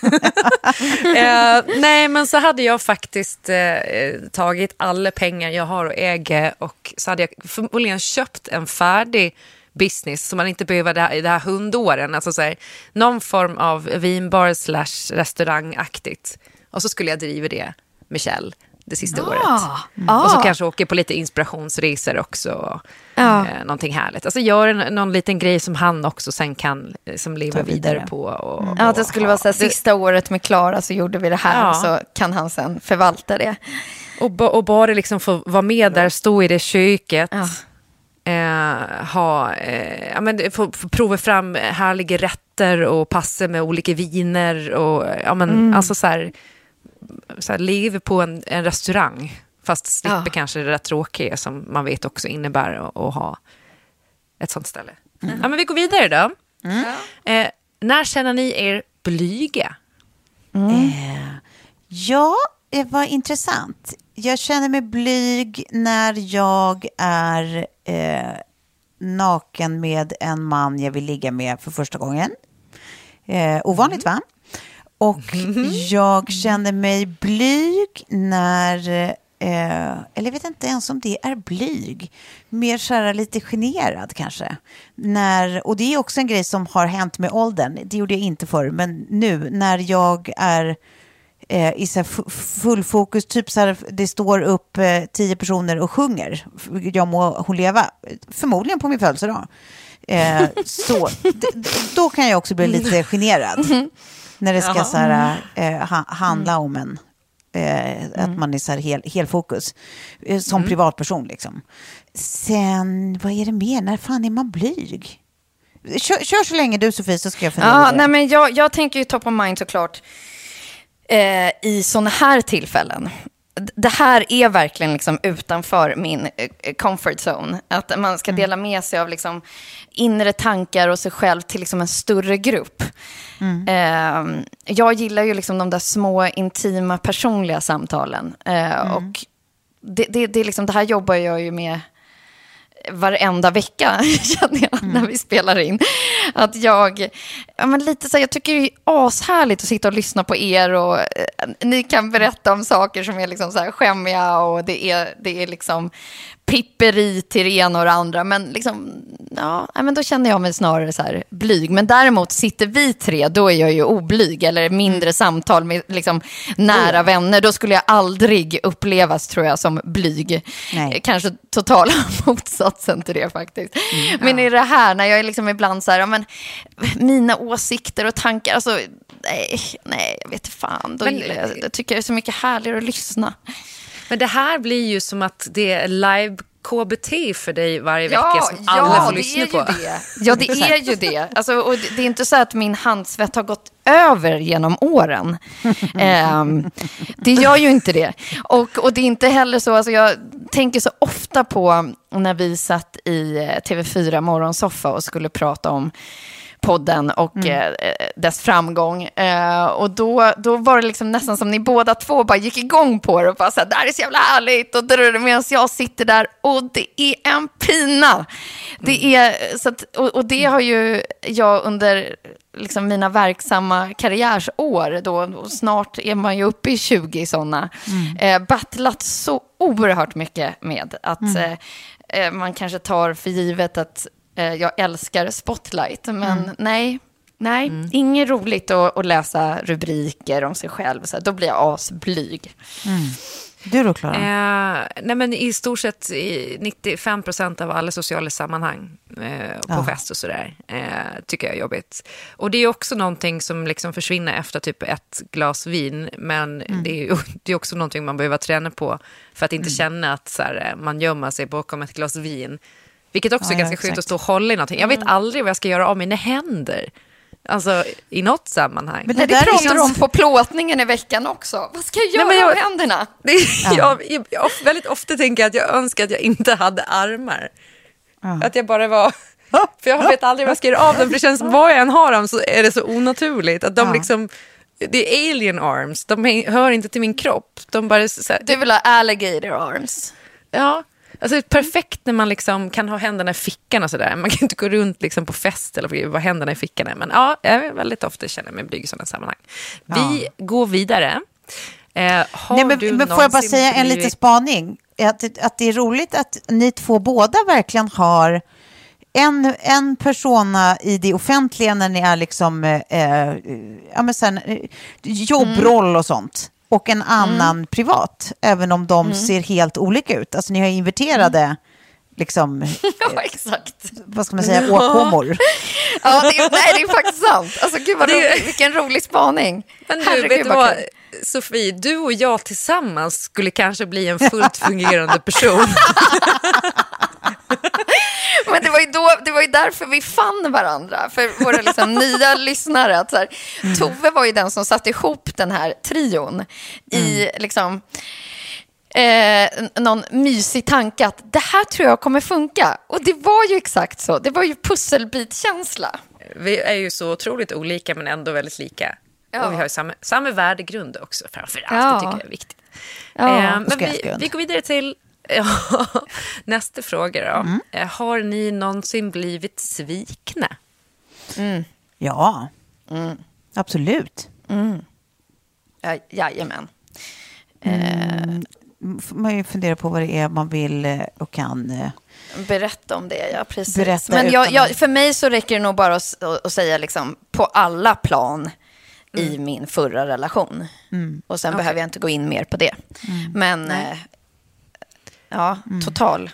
eh, nej, men så hade jag faktiskt eh, tagit alla pengar jag har och äger och så hade jag förmodligen köpt en färdig business som man inte behöver det här, det här hundåren. Alltså så här, någon form av vinbar slash restaurangaktigt. Och så skulle jag driva det med Kjell det sista Ah. året. Ah. Och så kanske åka på lite inspirationsresor också. Ja. Eh, någonting härligt. Alltså gör en, någon liten grej som han också sen kan eh, som leva Ta vidare. vidare på. Och, Ja, och det skulle ha. vara så här, sista året med Klara så gjorde vi det här Ja. så kan han sen förvalta det. Och, ba- och bara liksom få vara med där, stå i det köket. Ja. Eh, ha, eh, ja, men, få, få prova fram härliga rätter och passa med olika viner. Och, ja, men, Mm. Alltså så här, så här, leva på en, en restaurang. Fast slipper Ja. kanske det där tråkiga som man vet också innebär att, att ha ett sånt ställe. Ja, men vi går vidare då. Eh, när känner ni er blyga? Eh, ja, det var intressant. Jag känner mig blyg när jag är eh, naken med en man jag vill ligga med för första gången. Eh, ovanligt va? Och (laughs) jag känner mig blyg när, eh, eller jag vet inte ens om det är blyg, mer så här lite generad kanske. När, och det är också en grej som har hänt med åldern, det gjorde jag inte förr, men nu när jag är eh, i så full fokus, typ så här, det står upp eh, tio personer och sjunger, jag må hon leva, förmodligen på min födelsedag. Eh, så, (laughs) då kan jag också bli lite generad. (laughs) När det ska så här, eh, ha, handla om en. Eh, Att man är så här hel, helfokus. Eh, som privatperson liksom. Sen, vad är det mer? När fan är man blyg? Kör, kör så länge du Sofie så ska jag fundera Ja, nej, men jag, jag tänker ju top of mind såklart eh, i sådana här tillfällen. Det här är verkligen liksom utanför min eh, comfort zone. Att man ska dela med sig av liksom inre tankar och sig själv till liksom en större grupp. Eh, jag gillar ju liksom de där små, intima, personliga samtalen. Eh, Och det, det, det, liksom, det här jobbar jag ju med varenda vecka, (laughs) känner jag, när vi spelar in. Att jag, ja, men lite så här, jag tycker det är ashärligt att sitta och lyssna på er och eh, ni kan berätta om saker som är liksom så här skämmiga och det är, det är liksom pipperi till det ena och det andra. Men, liksom, ja, men då känner jag mig snarare så här blyg. Men däremot sitter vi tre, då är jag ju oblyg. Eller mindre samtal med liksom, nära vänner. Då skulle jag aldrig upplevas, tror jag, som blyg. Nej. Kanske totala (laughs) motsatsen till det faktiskt. Men i det här, när jag är liksom ibland så här, ja, men, mina åsikter och tankar, alltså, nej, nej, jag vet fan. Då Men- jag, jag tycker det är så mycket härligare att lyssna. Men det här blir ju som att det är live KBT för dig varje vecka som alla får lyssna på. Det. Ja, det är ju det. (laughs) Alltså, och det det är inte så att min handsvett har gått över genom åren. (laughs) Ehm, det gör ju inte det. Och, och det är inte heller så, alltså jag tänker så ofta på när vi satt i eh, TV4 Morgonsoffa och skulle prata om podden och eh, dess framgång. Eh, och då, då var det liksom nästan som ni båda två bara gick igång på det och bara så här, det här är så jävla härligt. Och medan jag sitter där och det är en pina. Det är, så att, och, och det har ju jag under liksom mina verksamma karriärsår, då, snart är man ju uppe i 20 sådana, eh, battlat så oerhört mycket med att eh, eh, man kanske tar för givet att eh, jag älskar Spotlight, men nej. Nej, inget roligt att, att läsa rubriker om sig själv. Så här, då blir jag asblyg. Du då Klara? Eh, nej men I stort sett i 95 procent av alla sociala sammanhang eh, på Ja. fest och sådär eh, tycker jag är jobbigt. Och det är också någonting som liksom försvinner efter typ ett glas vin. Men Mm. det, är, (laughs) det är också någonting man behöver träna på för att inte känna att så här, eh, man gömmer sig bakom ett glas vin. Vilket också Ja, är ja, ganska skönt att exakt. stå och hålla i någonting. Jag vet aldrig vad jag ska göra av mina händer. Alltså i något sammanhang. Men Nej, det där är pratar du om på plåtningen i veckan också. Vad ska jag göra men jag- med händerna? (laughs) Det, jag, jag, jag, väldigt ofta tänker jag att jag önskar att jag inte hade armar. Att jag bara var... (laughs) För jag vet aldrig vad jag ska göra av dem, för det känns vad jag än har dem så är det så onaturligt. Att de Ja. liksom... Det är alien arms, de hör inte till min kropp. De bara... Så här, Du vill ha alligator arms. ja, Alltså, det är perfekt när man liksom kan ha händerna i fickan och sådär. Man kan inte gå runt liksom på fest eller vara händerna i fickan. är. Men ja, jag är väldigt ofta känner mig blyg i sådana sammanhang. Vi går vidare. Eh, Nej, men, men får jag bara säga en liten spaning? Att, att det är roligt att ni två båda verkligen har en, en persona i det offentliga när ni är liksom, eh, eh, ja, men sen, eh, jobbroll och sånt. Och en annan privat, även om de ser helt olika ut. Alltså ni har inverterade, liksom, (laughs) Ja, exakt. vad ska man säga, åkommor. (laughs) Ja, det är, nej, det är faktiskt sant. Alltså, gud vad roligt. Vilken rolig spaning. Men du, Herregud, vet du vad. Sofie, du och jag tillsammans skulle kanske bli en fullt fungerande person. (laughs) Men det var, ju då, det var ju därför vi fann varandra, för våra liksom (laughs) nya lyssnare. Att så här, Tove var ju den som satte ihop den här trion i liksom, eh, någon mysig tanke att det här tror jag kommer funka. Och det var ju exakt så. Det var ju pusselbitkänsla. Vi är ju så otroligt olika men ändå väldigt lika. Ja. Och vi har ju samma, samma värdegrund också framför allt. Ja. Det tycker jag är viktigt. Ja, eh, men vi, vi går vidare till (laughs) nästa fråga. Då. Eh, har ni någonsin blivit svikna? Ja, absolut. Ja, jajamän. får man ju fundera på vad det är man vill eh, och kan. eh, Berätta om det, ja precis. Berätta Men jag, jag, för mig så räcker det nog bara att, att säga liksom, på alla plan i Mm. min förra relation. Och sen behöver jag inte gå in mer på det. Mm. Men eh, ja, total.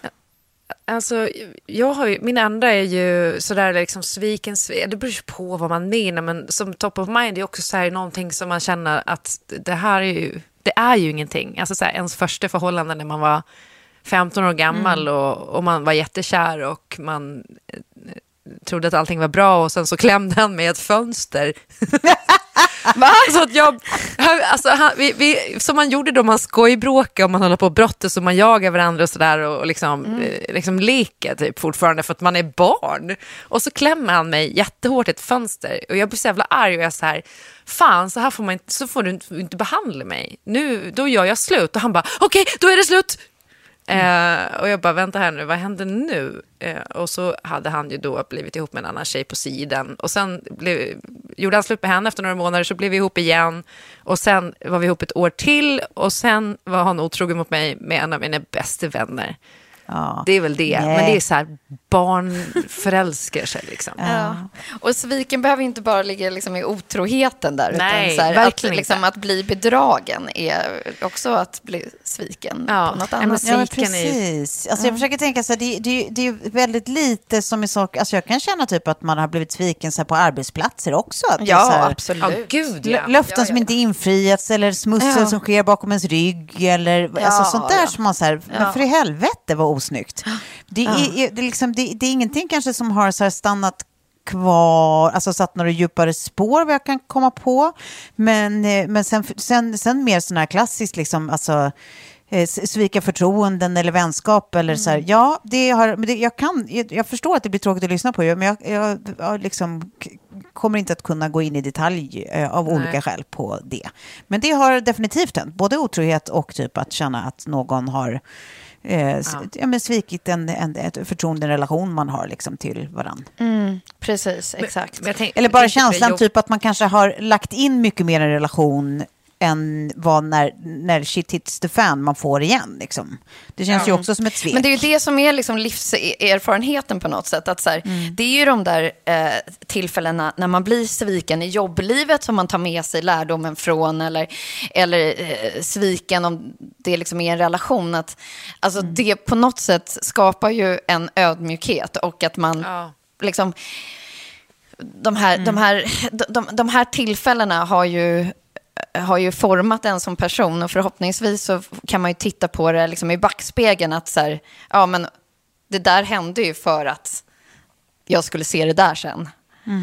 Alltså, jag har ju, min andra är ju sådär liksom sviken, det beror ju på vad man menar, men som top of mind är också så här någonting som man känner att det här är ju, det är ju ingenting. Alltså så här, ens första förhållande när man var 15 år gammal och, och man var jättekär och man trodde att allting var bra och sen så klämde han med ett fönster. (laughs) Så att jag, alltså, han, vi, vi, som man gjorde då man skojbråkade och man håller på och brottas och man jagar varandra och sådär och, och liksom, eh, liksom leker typ fortfarande för att man är barn. Och så klämmer han mig jättehårt i ett fönster och jag blir så jävla arg och jag så här, fan så här får man inte, så får du inte, inte behandla mig. Nu, då gör jag slut och han bara, okej då är det slut. Eh, och jag bara, vänta här nu, vad händer nu? Eh, och så hade han ju då blivit ihop med en annan tjej på sidan. Och sen blev, gjorde han slut med henne efter några månader, så blev vi ihop igen. Och sen var vi ihop ett år till och sen var han otrogen mot mig med en av mina bästa vänner. Ja. Det är väl det, Nej. men det är så här, barn förälskar sig liksom. Ja. Och sviken behöver inte bara ligga liksom i otroheten där. Nej, utan så här, att, verkligen liksom, att bli bedragen är också att bli sviken Ja, på något annat. så- Ja, är precis. Alltså, Jag försöker tänka så här, det, det, det är väldigt lite som är sak. Alltså, jag kan känna typ att man har blivit sviken så här, på arbetsplatser också. Ja, här, absolut. Ja, gud ja. lö- Löften Ja, ja, som inte infriats eller smussel Ja. som sker bakom ens rygg eller Ja, alltså, sånt där ja. som man så här, men Ja. för i helvete vad osnyggt. Det är, är, det, är liksom, det, det är ingenting kanske som har så här stannat kvar, alltså satt några djupare spår vad jag kan komma på. Men, eh, men sen, sen, sen mer sådana här klassiskt, liksom, alltså eh, svika förtroenden eller vänskap eller så här. Ja, det har, det, jag, kan, jag, jag förstår att det blir tråkigt att lyssna på, men jag, jag, jag liksom kommer inte att kunna gå in i detalj eh, av olika skäl på det. Men det har definitivt hänt, både otrohet och typ att känna att någon har eh, s- ja. men svikit en, en, ett förtroende, en relation man har liksom till varandra. Precis, exakt. Men jag tänk- Eller bara känslan typ att man kanske har lagt in mycket mer en relation än vad när, när shit hits the fan man får igen. Liksom. Det känns ju också som ett svek. Men det är ju det som är liksom livserfarenheten på något sätt. Att så här, Mm. Det är ju de där eh, tillfällena när man blir sviken i jobblivet som man tar med sig lärdomen från. Eller, eller eh, sviken om det liksom är en relation. Att, alltså, Mm. Det på något sätt skapar ju en ödmjukhet och att man Ja. liksom... De här, de, här, de, de, de här tillfällena har ju har ju format en som person och förhoppningsvis så kan man ju titta på det liksom i backspegeln att så här, ja men det där hände ju för att jag skulle se det där sen.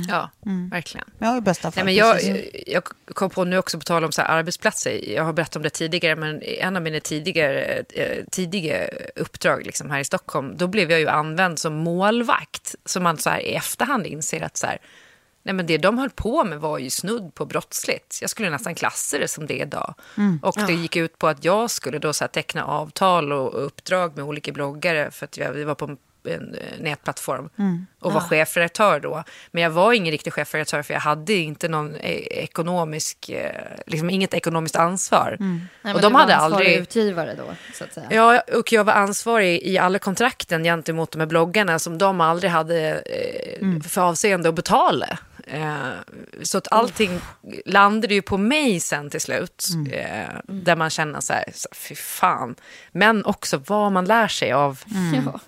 Ja, verkligen. Ja, i bästa fall. Nej, men jag, jag kom på nu också på tal om så här arbetsplatser. Jag har berättat om det tidigare, men i en av mina tidigare, eh, tidiga uppdrag liksom här i Stockholm, då blev jag ju använd som målvakt. Så man så här i efterhand inser att så här, Nej, men det de höll på med var ju snudd på brottsligt. Jag skulle nästan klassa det som det idag. Och det gick ut på att jag skulle då så teckna avtal och uppdrag med olika bloggare för att vi var på en en eh, nätplattform och var chefredaktör då. Men jag var ingen riktig chefredaktör för jag hade inte någon eh, ekonomisk, eh, liksom inget ekonomiskt ansvar. Nej, men och de du var hade ansvarig aldrig... utgivare då, så att säga. Ja, och jag var ansvarig i alla kontrakten gentemot de här bloggarna som de aldrig hade eh, för avseende att betala. Eh, så att allting landade ju på mig sen till slut. Eh, där man känner så här, så, fy fan. Men också vad man lär sig av (laughs) Ja.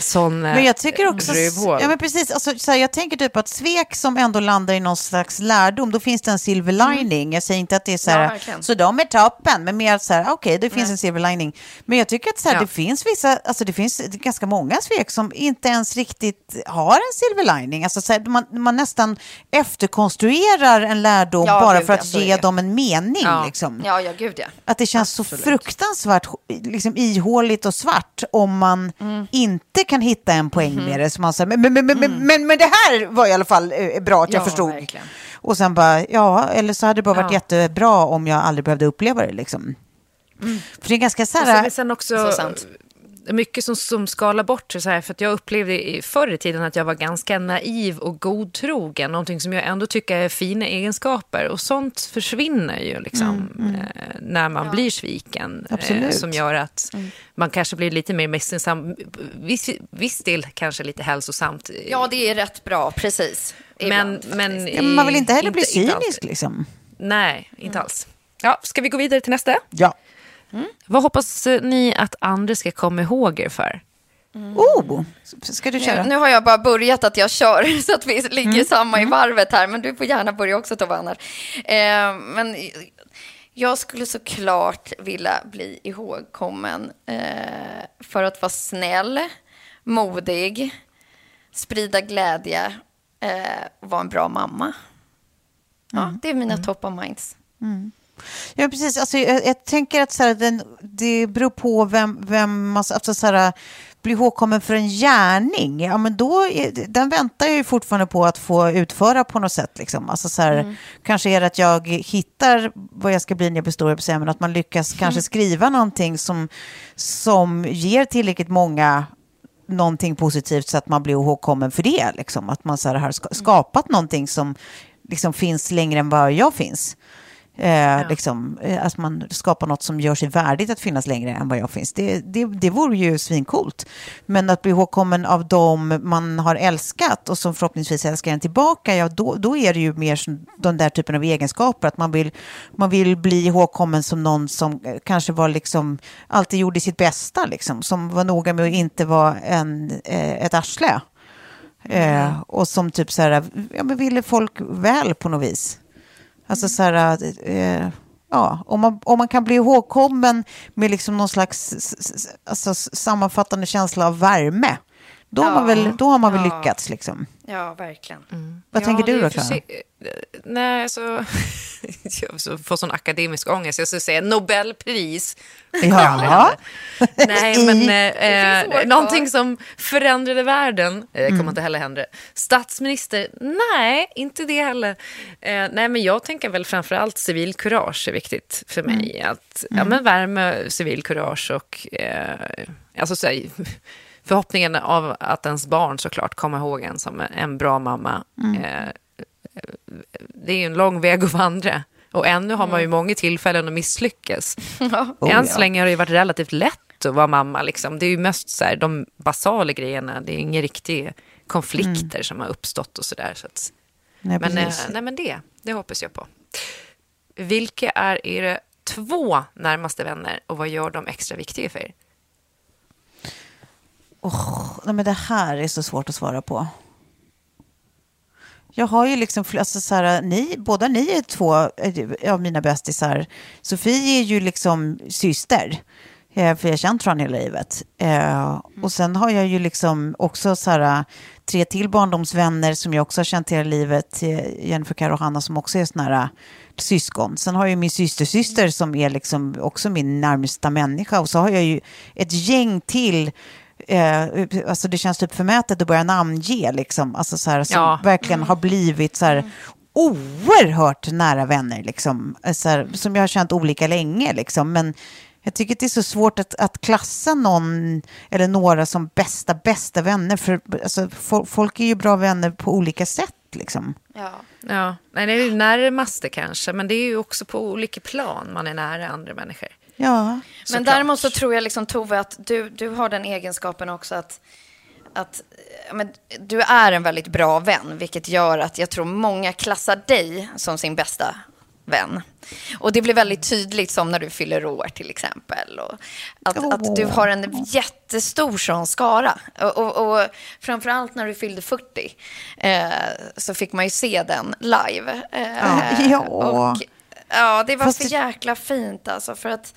Sån eh, Men jag tycker också, ja men precis, alltså, så här, jag tänker typ att svek som ändå landar i någon slags lärdom, då finns det en silver lining. Jag säger inte att det är så Ja, här, verkligen. så de är toppen, men mer så här, okej, det finns en silver lining. Men jag tycker att så här, Ja. det finns vissa, alltså det finns ganska många svek som inte ens riktigt har en silver lining. Alltså så här, man, man nästan efterkonstruerar en lärdom Ja, bara gud, för ja, att så är ge dem en mening. Ja. Liksom. Ja, ja, gud ja. Att det känns så fruktansvärt liksom, ihåligt och svart om man Mm. Inte kan hitta en poäng med det. Så man säger, men, men, men, men, men, men det här var i alla fall eh, bra att jag Ja, förstod. verkligen. Och sen bara, ja, eller så hade det bara varit Ja. jättebra om jag aldrig behövde uppleva det. Liksom. För det är ganska så sen, här... men sen också Så sant. Mycket som, som skalar bort sig så här, för att jag upplevde i förr i tiden att jag var ganska naiv och godtrogen, någonting som jag ändå tycker är fina egenskaper och sånt försvinner ju liksom Eh, när man blir sviken. eh, Absolut. som gör att man kanske blir lite mer misstänksam, viss, viss del kanske lite hälsosamt. Ja, det är rätt bra, precis. men, Ibland, men. Ja, men man vill inte heller bli inte alltid. cynisk liksom. Nej, inte alls. Ja, ska vi gå vidare till nästa? Ja. Vad hoppas eh, ni att andra ska komma ihåg er för? Oh, ska du köra? Nu, nu har jag bara börjat att jag kör (laughs) så att vi ligger Mm. samma i varvet här, men du får gärna börja också Tove annars. Eh, men jag skulle såklart vilja bli ihågkommen eh, för att vara snäll, modig, sprida glädje eh, och vara en bra mamma. Ja, Mm. det är mina top of minds. Ja, precis. Alltså, jag, jag tänker att så här, den, det beror på vem, vem man alltså, så här, blir ihågkommen för en gärning. Ja, men då är, den väntar jag ju fortfarande på att få utföra på något sätt. Liksom. Alltså, så här, Kanske är det att jag hittar vad jag ska bli när jag blir stor, men att man lyckas kanske skriva någonting som, som ger tillräckligt många någonting positivt så att man blir ihågkommen för det. Liksom. Att man så här, har ska- skapat någonting som liksom, finns längre än vad jag finns. Eh, liksom, eh, att man skapar något som gör sig värdigt att finnas längre än vad jag finns. Det, det, det vore ju svinkult. Men att bli ihågkommen av dem man har älskat och som förhoppningsvis älskar en tillbaka, ja, då, då är det ju mer som den där typen av egenskaper. Att man vill, man vill bli ihågkommen som någon som eh, kanske var liksom, alltid gjorde sitt bästa, liksom, som var noga med att inte vara en, eh, ett arsle. Eh, och som typ så här, ja, men ville folk väl på något vis. Alltså så här, eh, eh, ja, om man, om man kan bli ihågkommen med liksom någon slags alltså, sammanfattande känsla av värme, då, har, man väl, då har man väl Ja. lyckats liksom. Ja, verkligen. Vad Ja, tänker du då, Klara? sig- Nej, alltså... (laughs) jag så- får sån akademisk ångest. Jag skulle säga Nobelpris. Ja. (laughs) Nej, men eh, eh, någonting som förändrade världen eh, Mm. kommer inte heller hända. Statsminister? Nej, inte det heller. Eh, nej, men jag tänker väl framförallt civilkurage är viktigt för mig. Mm. Att, ja, men värme, civilkurage och eh, alltså, så här, förhoppningen av att ens barn såklart kommer ihåg en som en, bra mamma. Mm. Eh, det är ju en lång väg att vandra. Och ännu har man ju många tillfällen att misslyckas. (laughs) Oh, Än så länge har det ju varit relativt lätt att vara mamma. Liksom. Det är ju mest så här, de basala grejerna. Det är inga riktiga konflikter som har uppstått och sådär. Så att, Nej, men, eh, nej, men det, det hoppas jag på. Vilka är era två närmaste vänner och vad gör de extra viktiga för er? Nej, men det här är så svårt att svara på. Jag har ju liksom, alltså så här, ni, båda ni är två eh, av mina bästisar. Sofie är ju liksom syster, eh, för jag har känt från hela livet. Eh, och sen har jag ju liksom också så här, tre till barndomsvänner som jag också har känt hela livet. Jennifer, Karo och Hanna som också är såna här syskon. Sen har jag ju min systersyster som är liksom också min närmsta människa. Och så har jag ju ett gäng till Eh, alltså det känns typ förmätet att börja namnge, liksom. alltså så här, som Ja. verkligen har blivit så här, oerhört nära vänner, liksom. Eh, så här, som jag har känt olika länge. Liksom. Men jag tycker att det är så svårt att, att klassa någon eller några som bästa, bästa vänner. För alltså, fo- folk är ju bra vänner på olika sätt. Liksom. Ja. Ja, nej, det är ju närmaste kanske, men det är ju också på olika plan man är nära andra människor. Ja. Men däremot så tror jag liksom Tove att du, du har den egenskapen också att, att men, du är en väldigt bra vän, vilket gör att jag tror många klassar dig som sin bästa vän. Och det blir väldigt tydligt som när du fyller år till exempel. Och att, att du har en jättestor sån skara. Och, och, och framförallt när du fyllde 40 eh, så fick man ju se den live. Eh, Ja. Och, ja, det var Fast så det- jäkla fint alltså. För att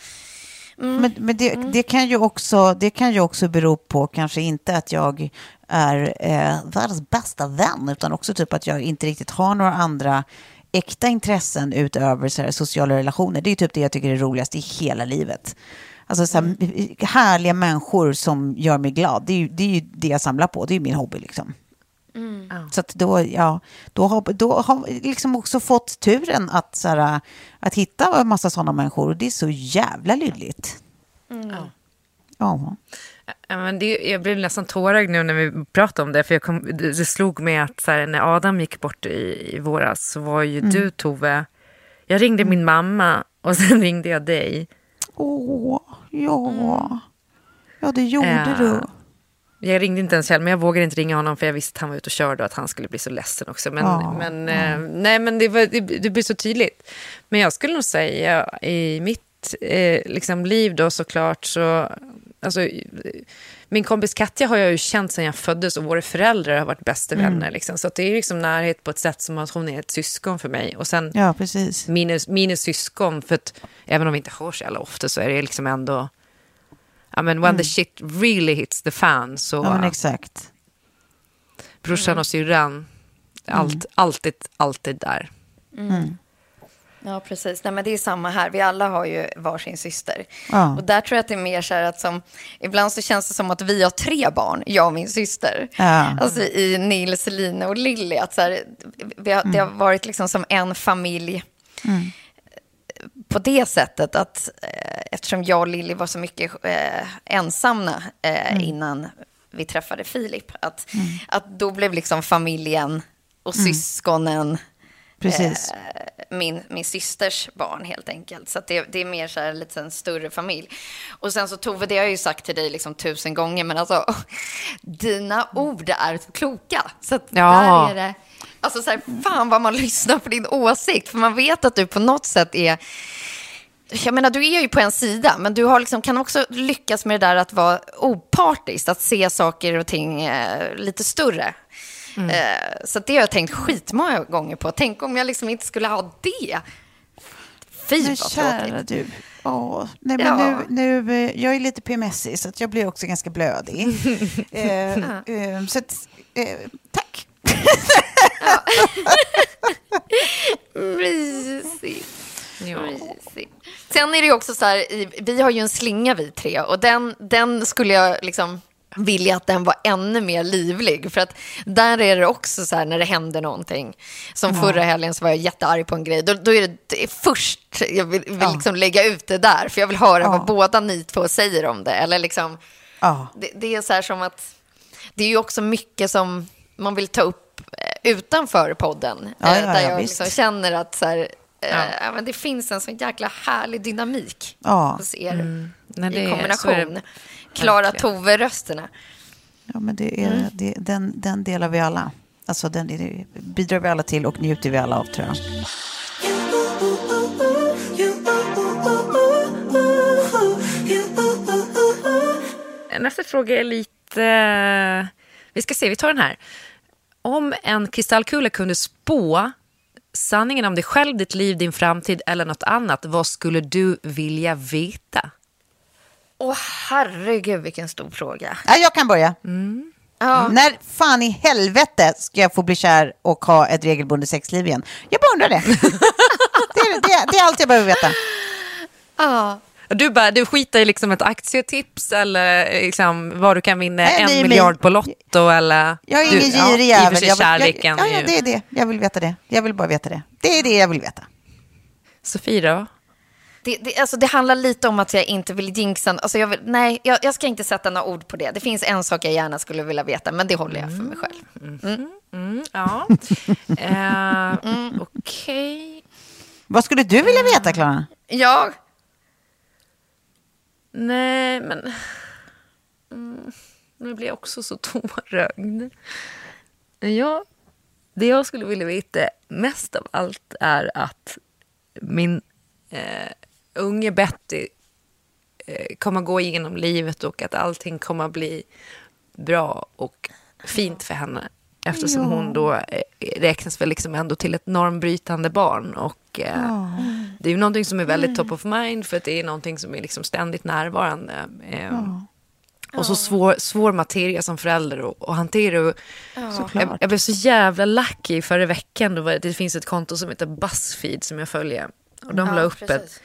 Men, men det, det, kan ju också, det kan ju också bero på kanske inte att jag är eh, världens bästa vän, utan också typ att jag inte riktigt har några andra äkta intressen utöver så här, sociala relationer. Det är typ det jag tycker är roligast i hela livet. Alltså så här, härliga människor som gör mig glad. Det är, ju, det är ju det jag samlar på. Det är ju min hobby liksom. Så att då, ja, då har, då har jag liksom också fått turen att, så här, att hitta en massa sådana människor. Och det är så jävla lydligt. Ja. Ja. Ja, men det, jag blev nästan tårögd nu när vi pratade om det. För jag kom, det, slog mig att så här, när Adam gick bort i, i våras så var ju du Tove. Jag ringde min mamma och (laughs) sen ringde jag dig. Åh, ja. Ja, det gjorde Ja. du. Jag ringde inte ens Kjell, men jag vågade inte ringa honom för jag visste att han var ute och körde och att han skulle bli så ledsen också. Men, Ja, men, eh, nej, men det, var, det, det blir så tydligt. Men jag skulle nog säga i mitt eh, liksom, liv då såklart så... Alltså, min kompis Katja har jag ju känt sedan jag föddes och våra föräldrar har varit bästa vänner. Liksom. Så det är liksom närhet på ett sätt som att hon är ett syskon för mig. Och sen Ja, precis. minus, minus syskon, för att även om vi inte hörs så jävla ofta så är det liksom ändå... Ja, men when the shit really hits the fan så... Mm. Ja, men exakt. Brorsan och syrran, allt, alltid, alltid där. Ja, precis. Nej, men det är samma här. Vi alla har ju varsin syster. Ja. Och där tror jag att det är mer så här att som... Ibland så känns det som att vi har tre barn, jag och min syster. Ja. Alltså i Nils, Line och Lilly. Att så här, vi har, Det har varit liksom som en familj. På det sättet att eh, eftersom jag och Lilly var så mycket eh, ensamma eh, innan vi träffade Filip. Att, att då blev liksom familjen och syskonen Precis. eh, min, min systers barn helt enkelt. Så det, det är mer så här lite en större familj. Och sen så Tove, det har jag ju sagt till dig liksom tusen gånger, men alltså (laughs) dina ord är kloka. Så Ja. där är det, alltså så här, fan vad man (laughs) lyssnar på din åsikt, för man vet att du på något sätt är jag menar, du är ju på en sida, men du har liksom, kan också lyckas med det där att vara opartisk, att se saker och ting eh, lite större. Eh, så det har jag tänkt skitmånga gånger på. Tänk om jag liksom inte skulle ha det. Fy Men vad kära du. Åh, nej, men Ja. nu, nu, eh, jag är lite PMSig så jag blir också ganska blödig. (laughs) eh, eh, så att, eh, Mysigt. Mysigt. Sen är det ju också så här, vi har ju en slinga vi tre och den, den skulle jag liksom vilja att den var ännu mer livlig. För att där är det också så här när det händer någonting. Som förra helgen så var jag jättearg på en grej. Då, då är det, det är först jag vill, vill liksom lägga ut det där. För jag vill höra vad båda ni två säger om det. Eller liksom, Ja. det, det är så här som att det är ju också mycket som man vill ta upp eh, utanför podden. Ja, eh, ja, där ja, jag visst. liksom känner att så här, eh, ja, men det finns en sån jäkla härlig dynamik Ja. hos er Nej, det i kombination. Klara. Tove-rösterna. Ja, men det är, det, den, den delar vi alla. Alltså den är, bidrar vi alla till och njuter vi alla av tror jag. Nästa fråga är lite... Vi ska se, vi tar den här. Om en kristallkula kunde spå sanningen om dig själv, ditt liv, din framtid eller något annat, vad skulle du vilja veta? Åh herregud vilken stor fråga. Ja, jag kan börja. Ja. När fan i helvete ska jag få bli kär och ha ett regelbundet sexliv igen? Jag bara undrar det. (laughs) det, är, det, är, det är allt jag behöver veta. Ja. Du, bara, du skiter i liksom ett aktietips eller liksom vad du kan vinna Nej, en nej, miljard men- på Lotto eller... Jag är du, ingen ja, girig I och för jävel. sig Jag vill- kärleken jag, ja, är ja, ju- det är det. Jag vill veta det. Jag vill bara veta det. Det är det jag vill veta. Sofie då? Det, det, alltså det handlar lite om att jag inte vill jinxa. Alltså jag vill, nej, jag, jag ska inte sätta några ord på det. Det finns en sak jag gärna skulle vilja veta, men det håller jag för mig själv. Mm, ja. (laughs) eh, Okej. Vad skulle du vilja veta, Klara? Ja, Nej, men... Mm, nu blir jag också så tårögd. Ja, det jag skulle vilja veta mest av allt är att min eh, unge Betty eh, kommer gå igenom livet och att allting kommer bli bra och fint för henne. Eftersom hon då eh, räknas väl liksom ändå till ett normbrytande barn. Och, eh, Det är ju någonting som är väldigt top of mind för att det är någonting som är liksom ständigt närvarande. Eh, Och så svår, svår materia som förälder att, att hantera. Och jag, jag blev så jävla lucky förra veckan. Då var, det finns ett konto som heter Buzzfeed som jag följer. Och de la upp ett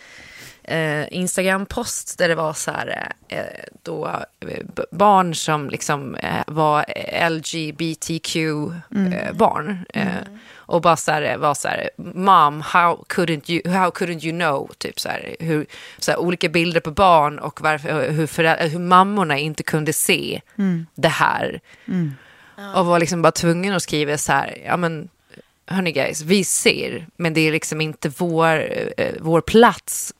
eh, Instagram-post där det var så här, eh, då eh, barn som liksom eh, var LGBTQ-barn. Eh, Och bara så här, var så här, mom, how couldn't you, how couldn't you know? Typ så här, hur, så här, olika bilder på barn och varför, hur, föräldrar, hur mammorna inte kunde se det här. Och var liksom bara tvungen att skriva så här, ja men hörni guys, vi ser, men det är liksom inte vår, eh, vår plats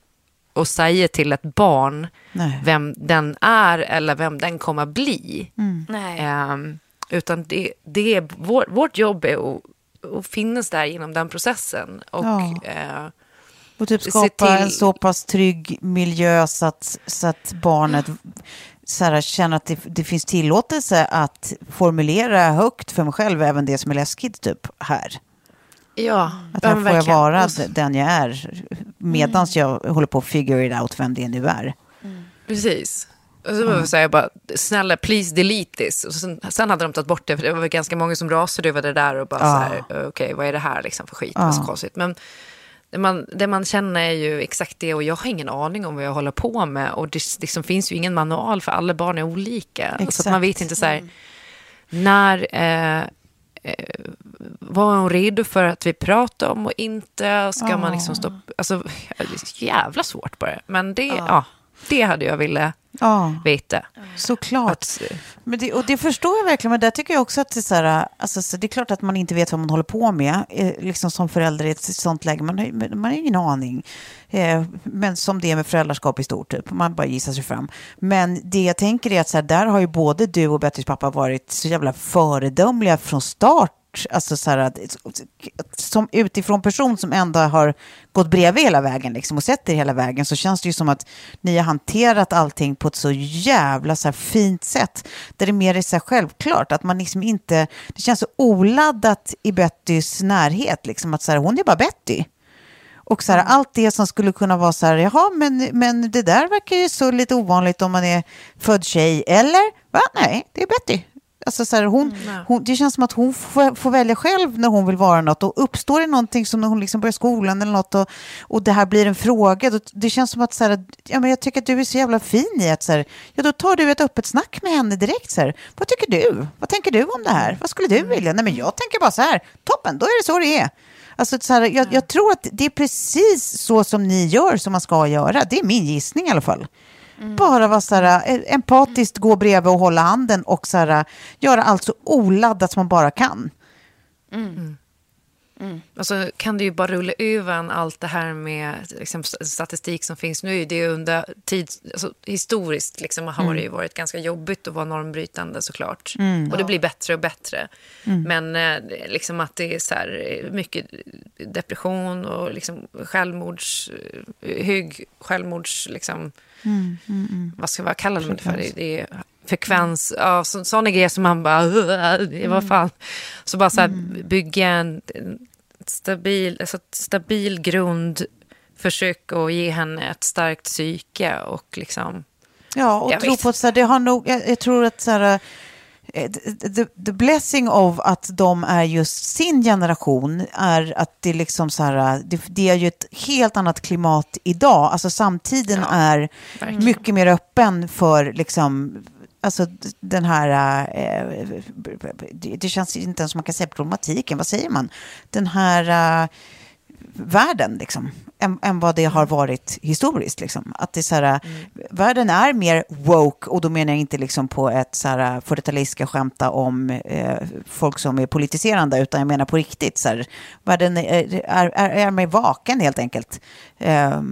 att säga till ett barn Nej. vem den är eller vem den kommer att bli. nej. Ehm, utan det, det är, vår, vårt jobb är att, att finnas där genom den processen. Och, Ja. eh, Och typ skapa till- en så pass trygg miljö så att, så att barnet så här, känner att det, det finns tillåtelse att formulera högt för mig själv även det som är läskigt typ här. Ja, Att ja, här får jag vara så- den jag är medans jag håller på att figure it out vem det nu är. Precis. Och så var jag bara, snälla please delete this. Och sen, sen hade de tagit bort det, för det var väl ganska många som rasade över det där och bara Ja. så här, okej vad är det här liksom för skit, vad så konstigt. Men det man, det man känner är ju exakt det och jag har ingen aning om vad jag håller på med. Och det liksom finns ju ingen manual för alla barn är olika. Så att Exakt. man vet inte så här, när eh, eh, var hon redo för att vi pratar om och inte? Ska man liksom stoppa... Alltså, (laughs) det är jävla svårt bara. Men det, ja. Det hade jag velat Ja, veta. såklart. Att, Men det, och det förstår jag verkligen, men där tycker jag också att det är så här, alltså, så det är klart att man inte vet vad man håller på med, eh, liksom som förälder i ett sånt läge, man har, man har ingen aning. Eh, men som det är med föräldraskap i stort, typ. man bara gissar sig fram. Men det jag tänker är att så här, där har ju både du och Bettys pappa varit så jävla föredömliga från start. Alltså så här, som utifrån person som ändå har gått bredvid hela vägen liksom, och sett er hela vägen så känns det ju som att ni har hanterat allting på ett så jävla så här, fint sätt. Där det mer är så här, självklart att man liksom inte, det känns så oladdat i Bettys närhet liksom att så här, hon är bara Betty. Och så här, allt det som skulle kunna vara så här, jaha, men, men det där verkar ju så lite ovanligt om man är född tjej, eller? Va? Nej, det är Betty. Alltså så här, hon, hon, det känns som att hon får, får välja själv när hon vill vara något. Och uppstår det någonting som när hon liksom börjar skolan eller något och, och det här blir en fråga, då, det känns som att så här, ja, men jag tycker att du är så jävla fin i att så här, ja, då tar du ett öppet snack med henne direkt. Så här, Vad tycker du? Vad tänker du om det här? Vad skulle du vilja? Nej, men jag tänker bara så här, toppen, då är det så det är. Alltså, så här, jag, jag tror att det är precis så som ni gör som man ska göra. Det är min gissning i alla fall. Bara vara så här, eh, empatiskt gå bredvid och hålla handen och så här, göra allt så oladdat som man bara kan. Och så kan det ju bara rulla över allt det här med liksom, statistik som finns nu. Det är under tid, alltså, historiskt liksom, har det ju varit ganska jobbigt att vara normbrytande såklart. Och det blir bättre och bättre. Men eh, liksom att det är så här, eh, mycket depression och liksom, självmords, eh, hög självmords... Liksom, Vad ska vad kallar man det för? Det är frekvens, ja, så, sådana grejer som man bara, "Ugh, vad fan. Så bara så här, bygga en, stabil, alltså stabil grund, försök att ge henne ett starkt psyke och liksom, Ja, och Jag tro vet. på att så här, det har nog, jag, jag tror att så här, eh, the, the blessing of att de är just sin generation är att det liksom så här, det, det är ju ett helt annat klimat idag. Alltså samtiden är verkligen. mycket mer öppen för liksom Alltså den här, eh, det, känns inte ens som man kan säga problematiken, vad säger man? Den här eh, världen, liksom, än, än vad det har varit historiskt. Liksom. Att det är så här, Världen är mer woke, och då menar jag inte liksom på ett så här 40-talist ska skämta om eh, folk som är politiserande, utan jag menar på riktigt. Så här, världen är, är, är, är mer vaken helt enkelt eh,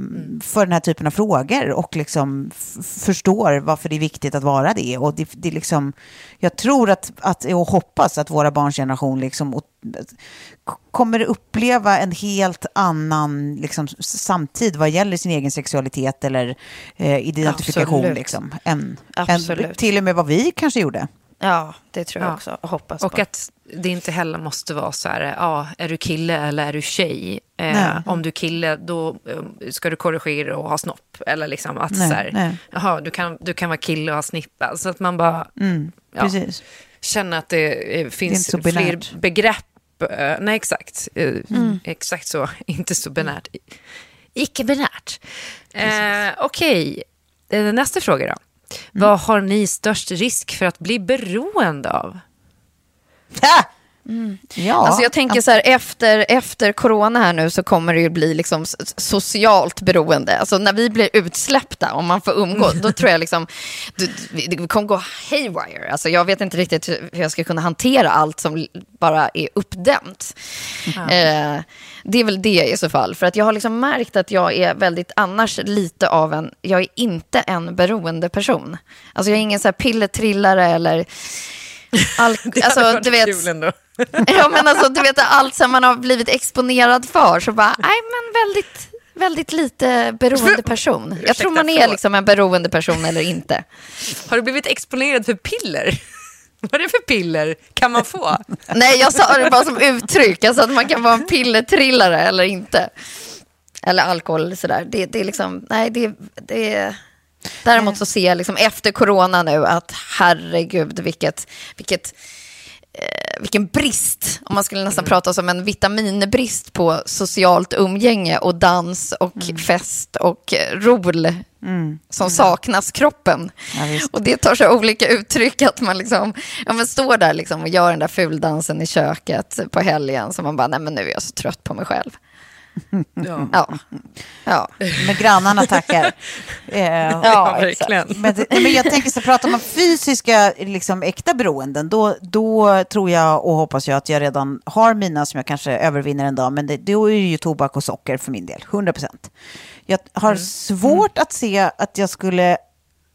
för den här typen av frågor och liksom förstår varför det är viktigt att vara det. Och det, det liksom, jag tror att, att, och hoppas att våra barns generation liksom, kommer uppleva en helt annan liksom, samtid vad gäller sin egen sexualitet eller eh, identifikation. Absolut. Liksom, än, än Absolut. till och med vad vi kanske gjorde. Ja, det tror jag Ja. också. Hoppas Och på. att det inte heller måste vara så här, ja, är du kille eller är du tjej? Eh, om du är kille, då eh, ska du korrigera och ha snopp. Eller liksom att Nej, så här, nej. jaha, du kan, du kan vara kille och ha snippa. Så att man bara Mm, Ja. Känner att det eh, finns så fler begrepp. Eh, nej, exakt. Eh, Mm. Exakt så, (laughs) inte så binärt. Icke-binärt. Eh, Okej, Eh, nästa fråga då. Mm. Vad har ni störst risk för att bli beroende av? Ha! (laughs) Ja, Alltså jag tänker så här, efter, efter corona här nu så kommer det ju bli liksom socialt beroende. Alltså när vi blir utsläppta, om man får umgås, då tror jag liksom, det, kommer gå haywire. Alltså jag vet inte riktigt hur jag ska kunna hantera allt som bara är uppdämt. Eh, det är väl det i så fall. För att jag har liksom märkt att jag är väldigt annars lite av en, jag är inte en beroende person. Alltså jag är ingen så här pillertrillare eller (laughs) Hade alltså, du vet. (laughs) Ja, men alltså, du vet, allt som man har blivit exponerad för, så bara, nej, men väldigt, väldigt lite beroende person. Jag tror man är liksom en beroende person eller inte. (laughs) Har du blivit exponerad för piller? Vad är det för piller kan man få? Nej, jag sa det bara som uttryck, alltså att man kan vara en pillertrillare eller inte. Eller alkohol eller sådär. Det, det är liksom, nej, det, det är... Däremot så ser jag liksom efter corona nu att herregud vilket, vilket eh, vilken brist, om man skulle nästan prata som en vitaminbrist på socialt umgänge och dans och fest och eh, rol som saknas kroppen. Ja, och det tar sig olika uttryck att man liksom, ja, men står där liksom och gör den där fuldansen i köket på helgen så man bara, nej men nu är jag så trött på mig själv. Ja, Ja, ja. Men grannarna tackar. (laughs) Eh, ja verkligen. Men, men jag tänker så prata om fysiska, liksom äkta beroenden. Då, då tror jag och hoppas jag att jag redan har mina som jag kanske övervinner en dag. Men det, då är det ju tobak och socker för min del, 100 procent. Jag har svårt att se att jag skulle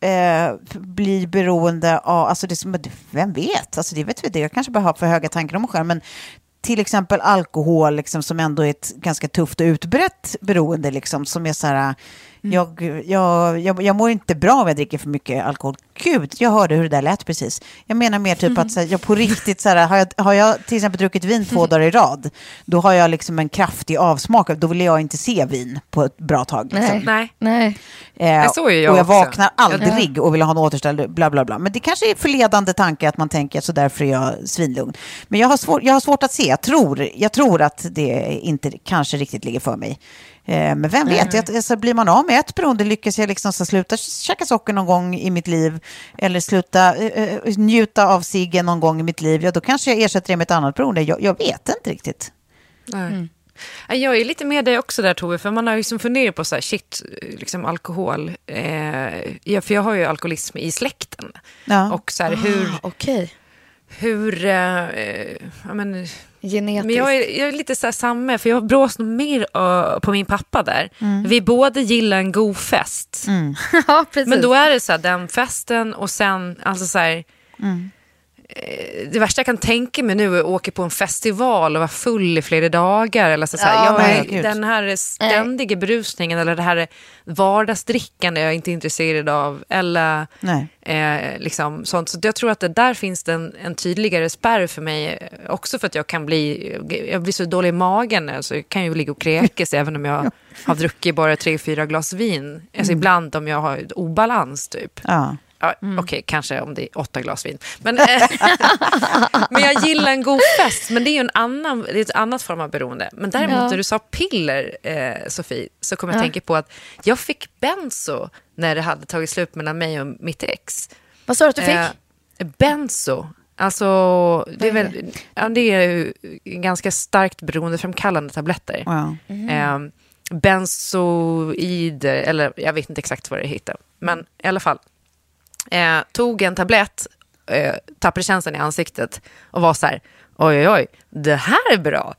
eh, bli beroende av, alltså det som, vem vet, alltså det vet vi det, jag kanske bara har för höga tankar om mig själv, men till exempel alkohol liksom, som ändå är ett ganska tufft och utbrett beroende liksom, som är så här, jag, jag, jag, jag mår inte bra om jag dricker för mycket alkohol. Gud, jag hörde hur det där lät precis. Jag menar mer typ att så här, jag på riktigt, så här, har, jag, har jag till exempel druckit vin två dagar i rad, då har jag liksom en kraftig avsmak, då vill jag inte se vin på ett bra tag. Liksom. Nej. Nej. Eh, så är jag och jag också. vaknar aldrig och vill ha en återställare, bla bla bla. Men det kanske är förledande tanke att man tänker så därför är jag svinlugn. Men jag har, svår, jag har svårt att se, jag tror, jag tror att det inte kanske riktigt ligger för mig. Eh, men vem vet, jag, alltså, blir man av med ett beroende lyckas jag liksom så sluta käka socker någon gång i mitt liv eller sluta eh, eh, njuta av ciggen någon gång i mitt liv, ja då kanske jag ersätter det med ett annat beroende. Jag, jag vet inte riktigt. Nej. Ja, Jag är lite med dig också där Tove, för man har liksom funderat på så här, shit, liksom alkohol. Eh, ja, för jag har ju alkoholism i släkten. Ja. Och så här, hur, Ah, Okej, hur, eh, ja men, genetiskt. men jag är, jag är lite så här samma, för jag brås nog mer uh, på min pappa där. Mm. Vi båda gillar en god fest. (laughs) ja, precis. Men då är det så här, den festen och sen, alltså så här, Mm. Eh, det värsta jag kan tänka mig nu är att åka på en festival och vara full i flera dagar. Eller så, så här, Ja, nej, gud. den här ständiga berusningen eller det här vardagsdrickande är jag inte intresserad av. Eller eh, liksom sånt. Så jag tror att det där finns det en, en tydligare spärr för mig. eh, Också för att jag kan bli, jag blir så dålig i magen nu, så jag kan ju ligga och kräkas (laughs) även om jag har druckit bara tre, fyra glas vin. Alltså ibland om jag har obalans typ. Ja. Ja, Okej, kanske om det är åtta glas vin. Men, eh, (laughs) men jag gillar en god fest, men det är ju en annan, det är ett annat form av beroende. Men däremot Ja. när du sa piller, eh, Sofie, så kom jag att tänka på att jag fick benzo när det hade tagit slut mellan mig och mitt ex. Vad sa du att du fick? Eh, benzo. Alltså, det är, väl, ja, det är ju ganska starkt beroendeframkallande tabletter. Ja. Eh, benzoider, eller jag vet inte exakt vad det heter. Men i alla fall. Eh, tog en tablett, eh, tappade känslan i ansiktet och var så här, oj oj oj, det här är bra.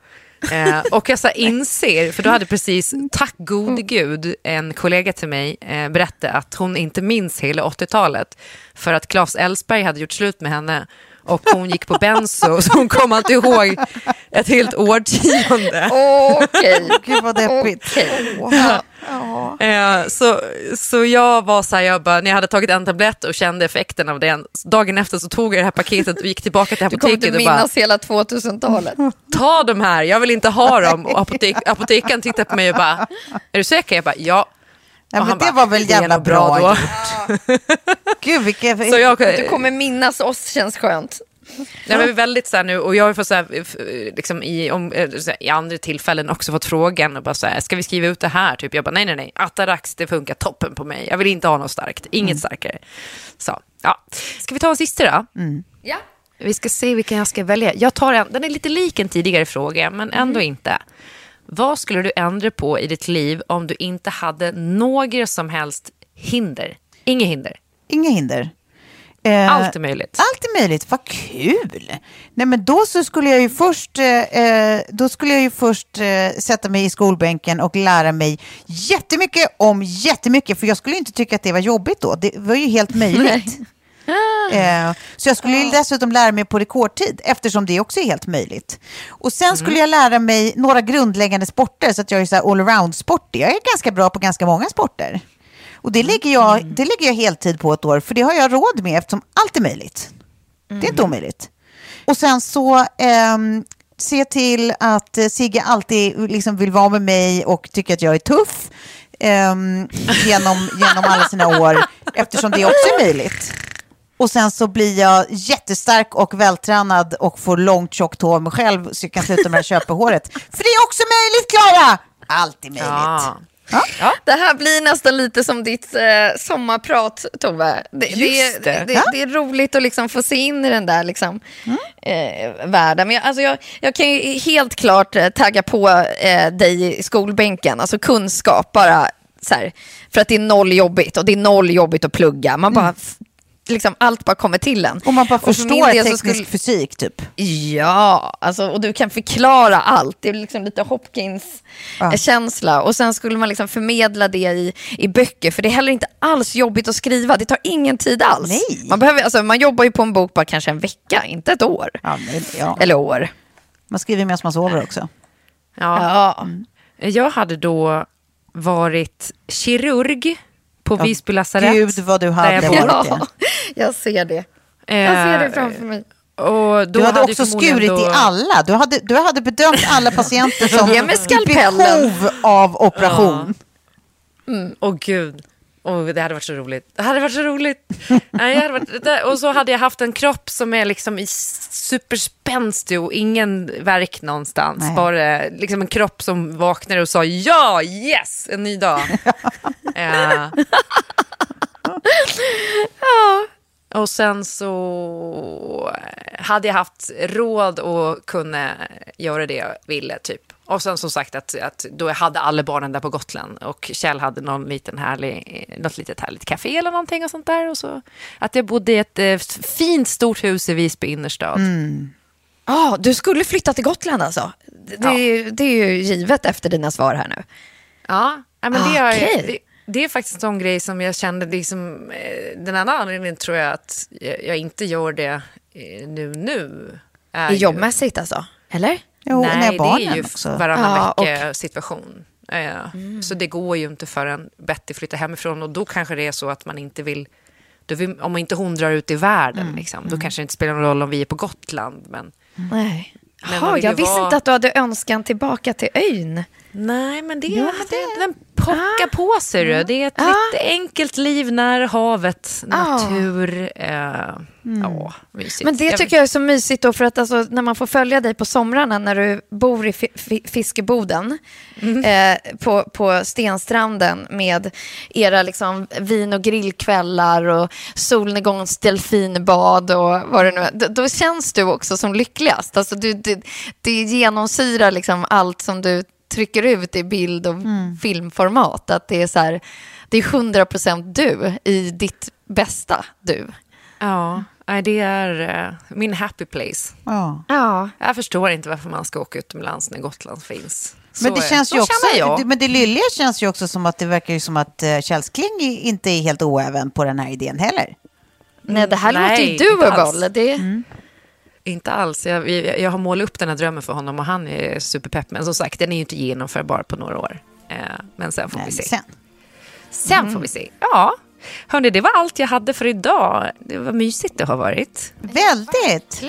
Eh, och jag så inser, för då hade precis, tack gode gud, en kollega till mig eh, berättat att hon inte minns hela 80-talet för att Claes Elfsberg hade gjort slut med henne och hon gick på benzo, så hon kom inte ihåg ett helt årtionde. Okej. Gud vad deppigt. Okej. Eh, så, så jag var så här, jag bara, när jag hade tagit en tablett och kände effekten av den, dagen efter så tog jag det här paketet och gick tillbaka till Du kommer apoteket inte bara, minnas hela 2000-talet. ta de här, jag vill inte ha dem. Och apotek, apotekaren tittade på mig och bara, är du säker? Jag bara, ja. Ja, Och men det bara, var väl "Det är jävla nog bra då." (laughs) Gud, vilka... Så jag, Du kommer minnas oss känns skönt. Nej, men väldigt så här nu, och jag har fått så här, liksom i, om, eh, så här, i andra tillfällen också fått frågan, och bara så här, ska vi skriva ut det här? Typ, jag bara, nej, nej, nej, Atarax, det funkar toppen på mig. Jag vill inte ha något starkt, inget starkare. Så, ja. Ska vi ta en sista då? Ja. Vi ska se vilken jag ska välja. Jag tar en, den är lite lik en tidigare fråga, men ändå inte. Vad skulle du ändra på i ditt liv om du inte hade några som helst hinder? Inga hinder. Inga hinder. Eh, Allt är möjligt. Allt är möjligt, vad kul! Nej men då så skulle jag ju först, eh, eh, då skulle jag ju först eh, sätta mig i skolbänken och lära mig jättemycket om jättemycket, för jag skulle inte tycka att det var jobbigt då. Det var ju helt (laughs) möjligt. Eh, så jag skulle dessutom lära mig på rekordtid, eftersom det också är helt möjligt. Och sen skulle jag lära mig några grundläggande sporter, så att jag är så här allround-sportig. Jag är ganska bra på ganska många sporter. Och det lägger, jag, det lägger jag heltid på ett år, för det har jag råd med eftersom allt är möjligt. Det är inte omöjligt. Och sen så ehm, se till att eh, Sigge alltid liksom vill vara med mig och tycker att jag är tuff ehm, genom, genom alla sina år, eftersom det också är möjligt. Och sen så blir jag jättestark och vältränad och får långt tjockt hår mig själv så jag kan sluta med det här köphåret. (laughs) För det är också möjligt, Klara! Allt är möjligt. Ja. Det här blir nästan lite som ditt eh, sommarprat, Tove. Det, det, det. det, det är roligt att liksom få se in i den där liksom, eh, världen. Men jag, alltså jag, jag kan ju helt klart eh, tagga på eh, dig i skolbänken, alltså kunskap bara. Så här, för att det är noll jobbigt och det är noll jobbigt att plugga. Man bara, f- liksom, allt bara kommer till en. Och man bara förstår teknisk skulle- fysik typ. Ja, alltså, och du kan förklara allt. Det är liksom lite Ja. Hopkins-känsla. Och sen skulle man liksom förmedla det i, i böcker, för det är heller inte alls jobbigt att skriva. Det tar ingen tid alls. Nej. Man, behöver, alltså, man jobbar ju på en bok bara kanske en vecka, inte ett år. Ja, men, ja. Eller år. Man skriver medan man sover också. Ja. Ja. Jag hade då varit kirurg på Visby lasarett. Gud vad du där hade jag bor. varit ja, (laughs) jag ser det. Jag ser det Eh, framför mig. Och då Du hade ju också skurit då- i alla. Du hade, du hade bedömt alla patienter som (laughs) i behov av operation. Åh gud. Oh, det hade varit så roligt. Det hade varit så roligt. (laughs) Nej, hade varit, och så hade jag haft en kropp som är liksom i superspänstig och ingen verk någonstans. Nej. Bara liksom en kropp som vaknade och sa ja, yes, en ny dag. Eh. Och sen så hade jag haft råd att kunna göra det jag ville, typ. Och sen som sagt att, att då jag hade alla barnen där på Gotland och Kjell hade någon liten härlig, något litet härligt café eller någonting och sånt där. Och så att jag bodde i ett eh, fint stort hus i Visby innerstad. Ah, du skulle flytta till Gotland alltså? Det, är, det är ju givet efter dina svar här nu. Ja, ja, men det, är, Okej. det, det är faktiskt en sån grej som jag kände, liksom, den andra anledningen tror jag att jag, inte gör det eh, nu nu. är I ju- jobbmässigt alltså? Eller? Jo, Nej, när det är ju också. varannan Ja, vecka situation. Ja, Så det går ju inte förrän Betty flyttar hemifrån och då kanske det är så att man inte vill, då vill om inte hon drar ut i världen, liksom, då kanske det inte spelar någon roll om vi är på Gotland. Men, Nej. Men vill jag ju visste vara- inte att du hade önskan tillbaka till ön. Nej, men det, Ja, men det, den pocka på ser du. Det är ett lite enkelt liv nära havet, natur. Eh, Ja, mysigt. Men det tycker jag är så mysigt då för att alltså, när man får följa dig på somrarna när du bor i fi fi fiskeboden eh, på, på Stenstranden med era liksom, vin och grillkvällar och solnedgångs delfinbad och vad det nu är. Då, då känns du också som lyckligast. Alltså, du, det, det genomsyrar liksom allt som du trycker ut i bild och filmformat. Att det är så här, det är 100% du i ditt bästa du. Ja, det är eh, min happy place. Ja. Ja. Jag förstår inte varför man ska åka utomlands när Gotland finns. Så Men det känns ju också, jag. men det lylliga känns ju också som att det verkar ju som att uh, Källskling i- inte är helt oäven på den här idén heller. Nej, det här Nej, låter ju doable. Det... Inte alls. Jag, jag, jag har målat upp den här drömmen för honom och han är superpepp. Men som sagt, den är ju inte genomförbar på några år. Eh, men sen får Nej, vi se. sen. Sen får vi se. Ja, hörni, det var allt jag hade för idag. Det var mysigt det har varit. Väldigt.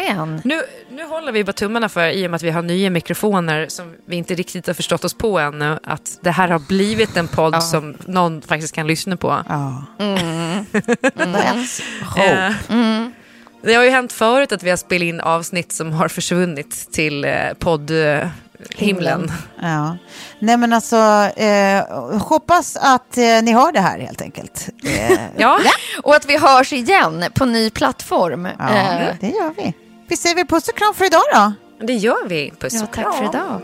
Nu, nu håller vi bara tummarna för, i och med att vi har nya mikrofoner som vi inte riktigt har förstått oss på ännu, att det här har blivit en podd som någon faktiskt kan lyssna på. Ja. Mm. (laughs) That's hope. Eh, Det har ju hänt förut att vi har spelat in avsnitt som har försvunnit till eh, poddhimlen. himlen. Ja. Nej men alltså, eh, hoppas att eh, ni har det här helt enkelt. Eh, Ja, Och att vi hörs igen på ny plattform. ja, Eh, det gör vi. Vi säger väl puss och kram för idag då. det gör vi. Puss ja, och tack för kram. idag.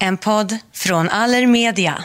En podd från Allermedia.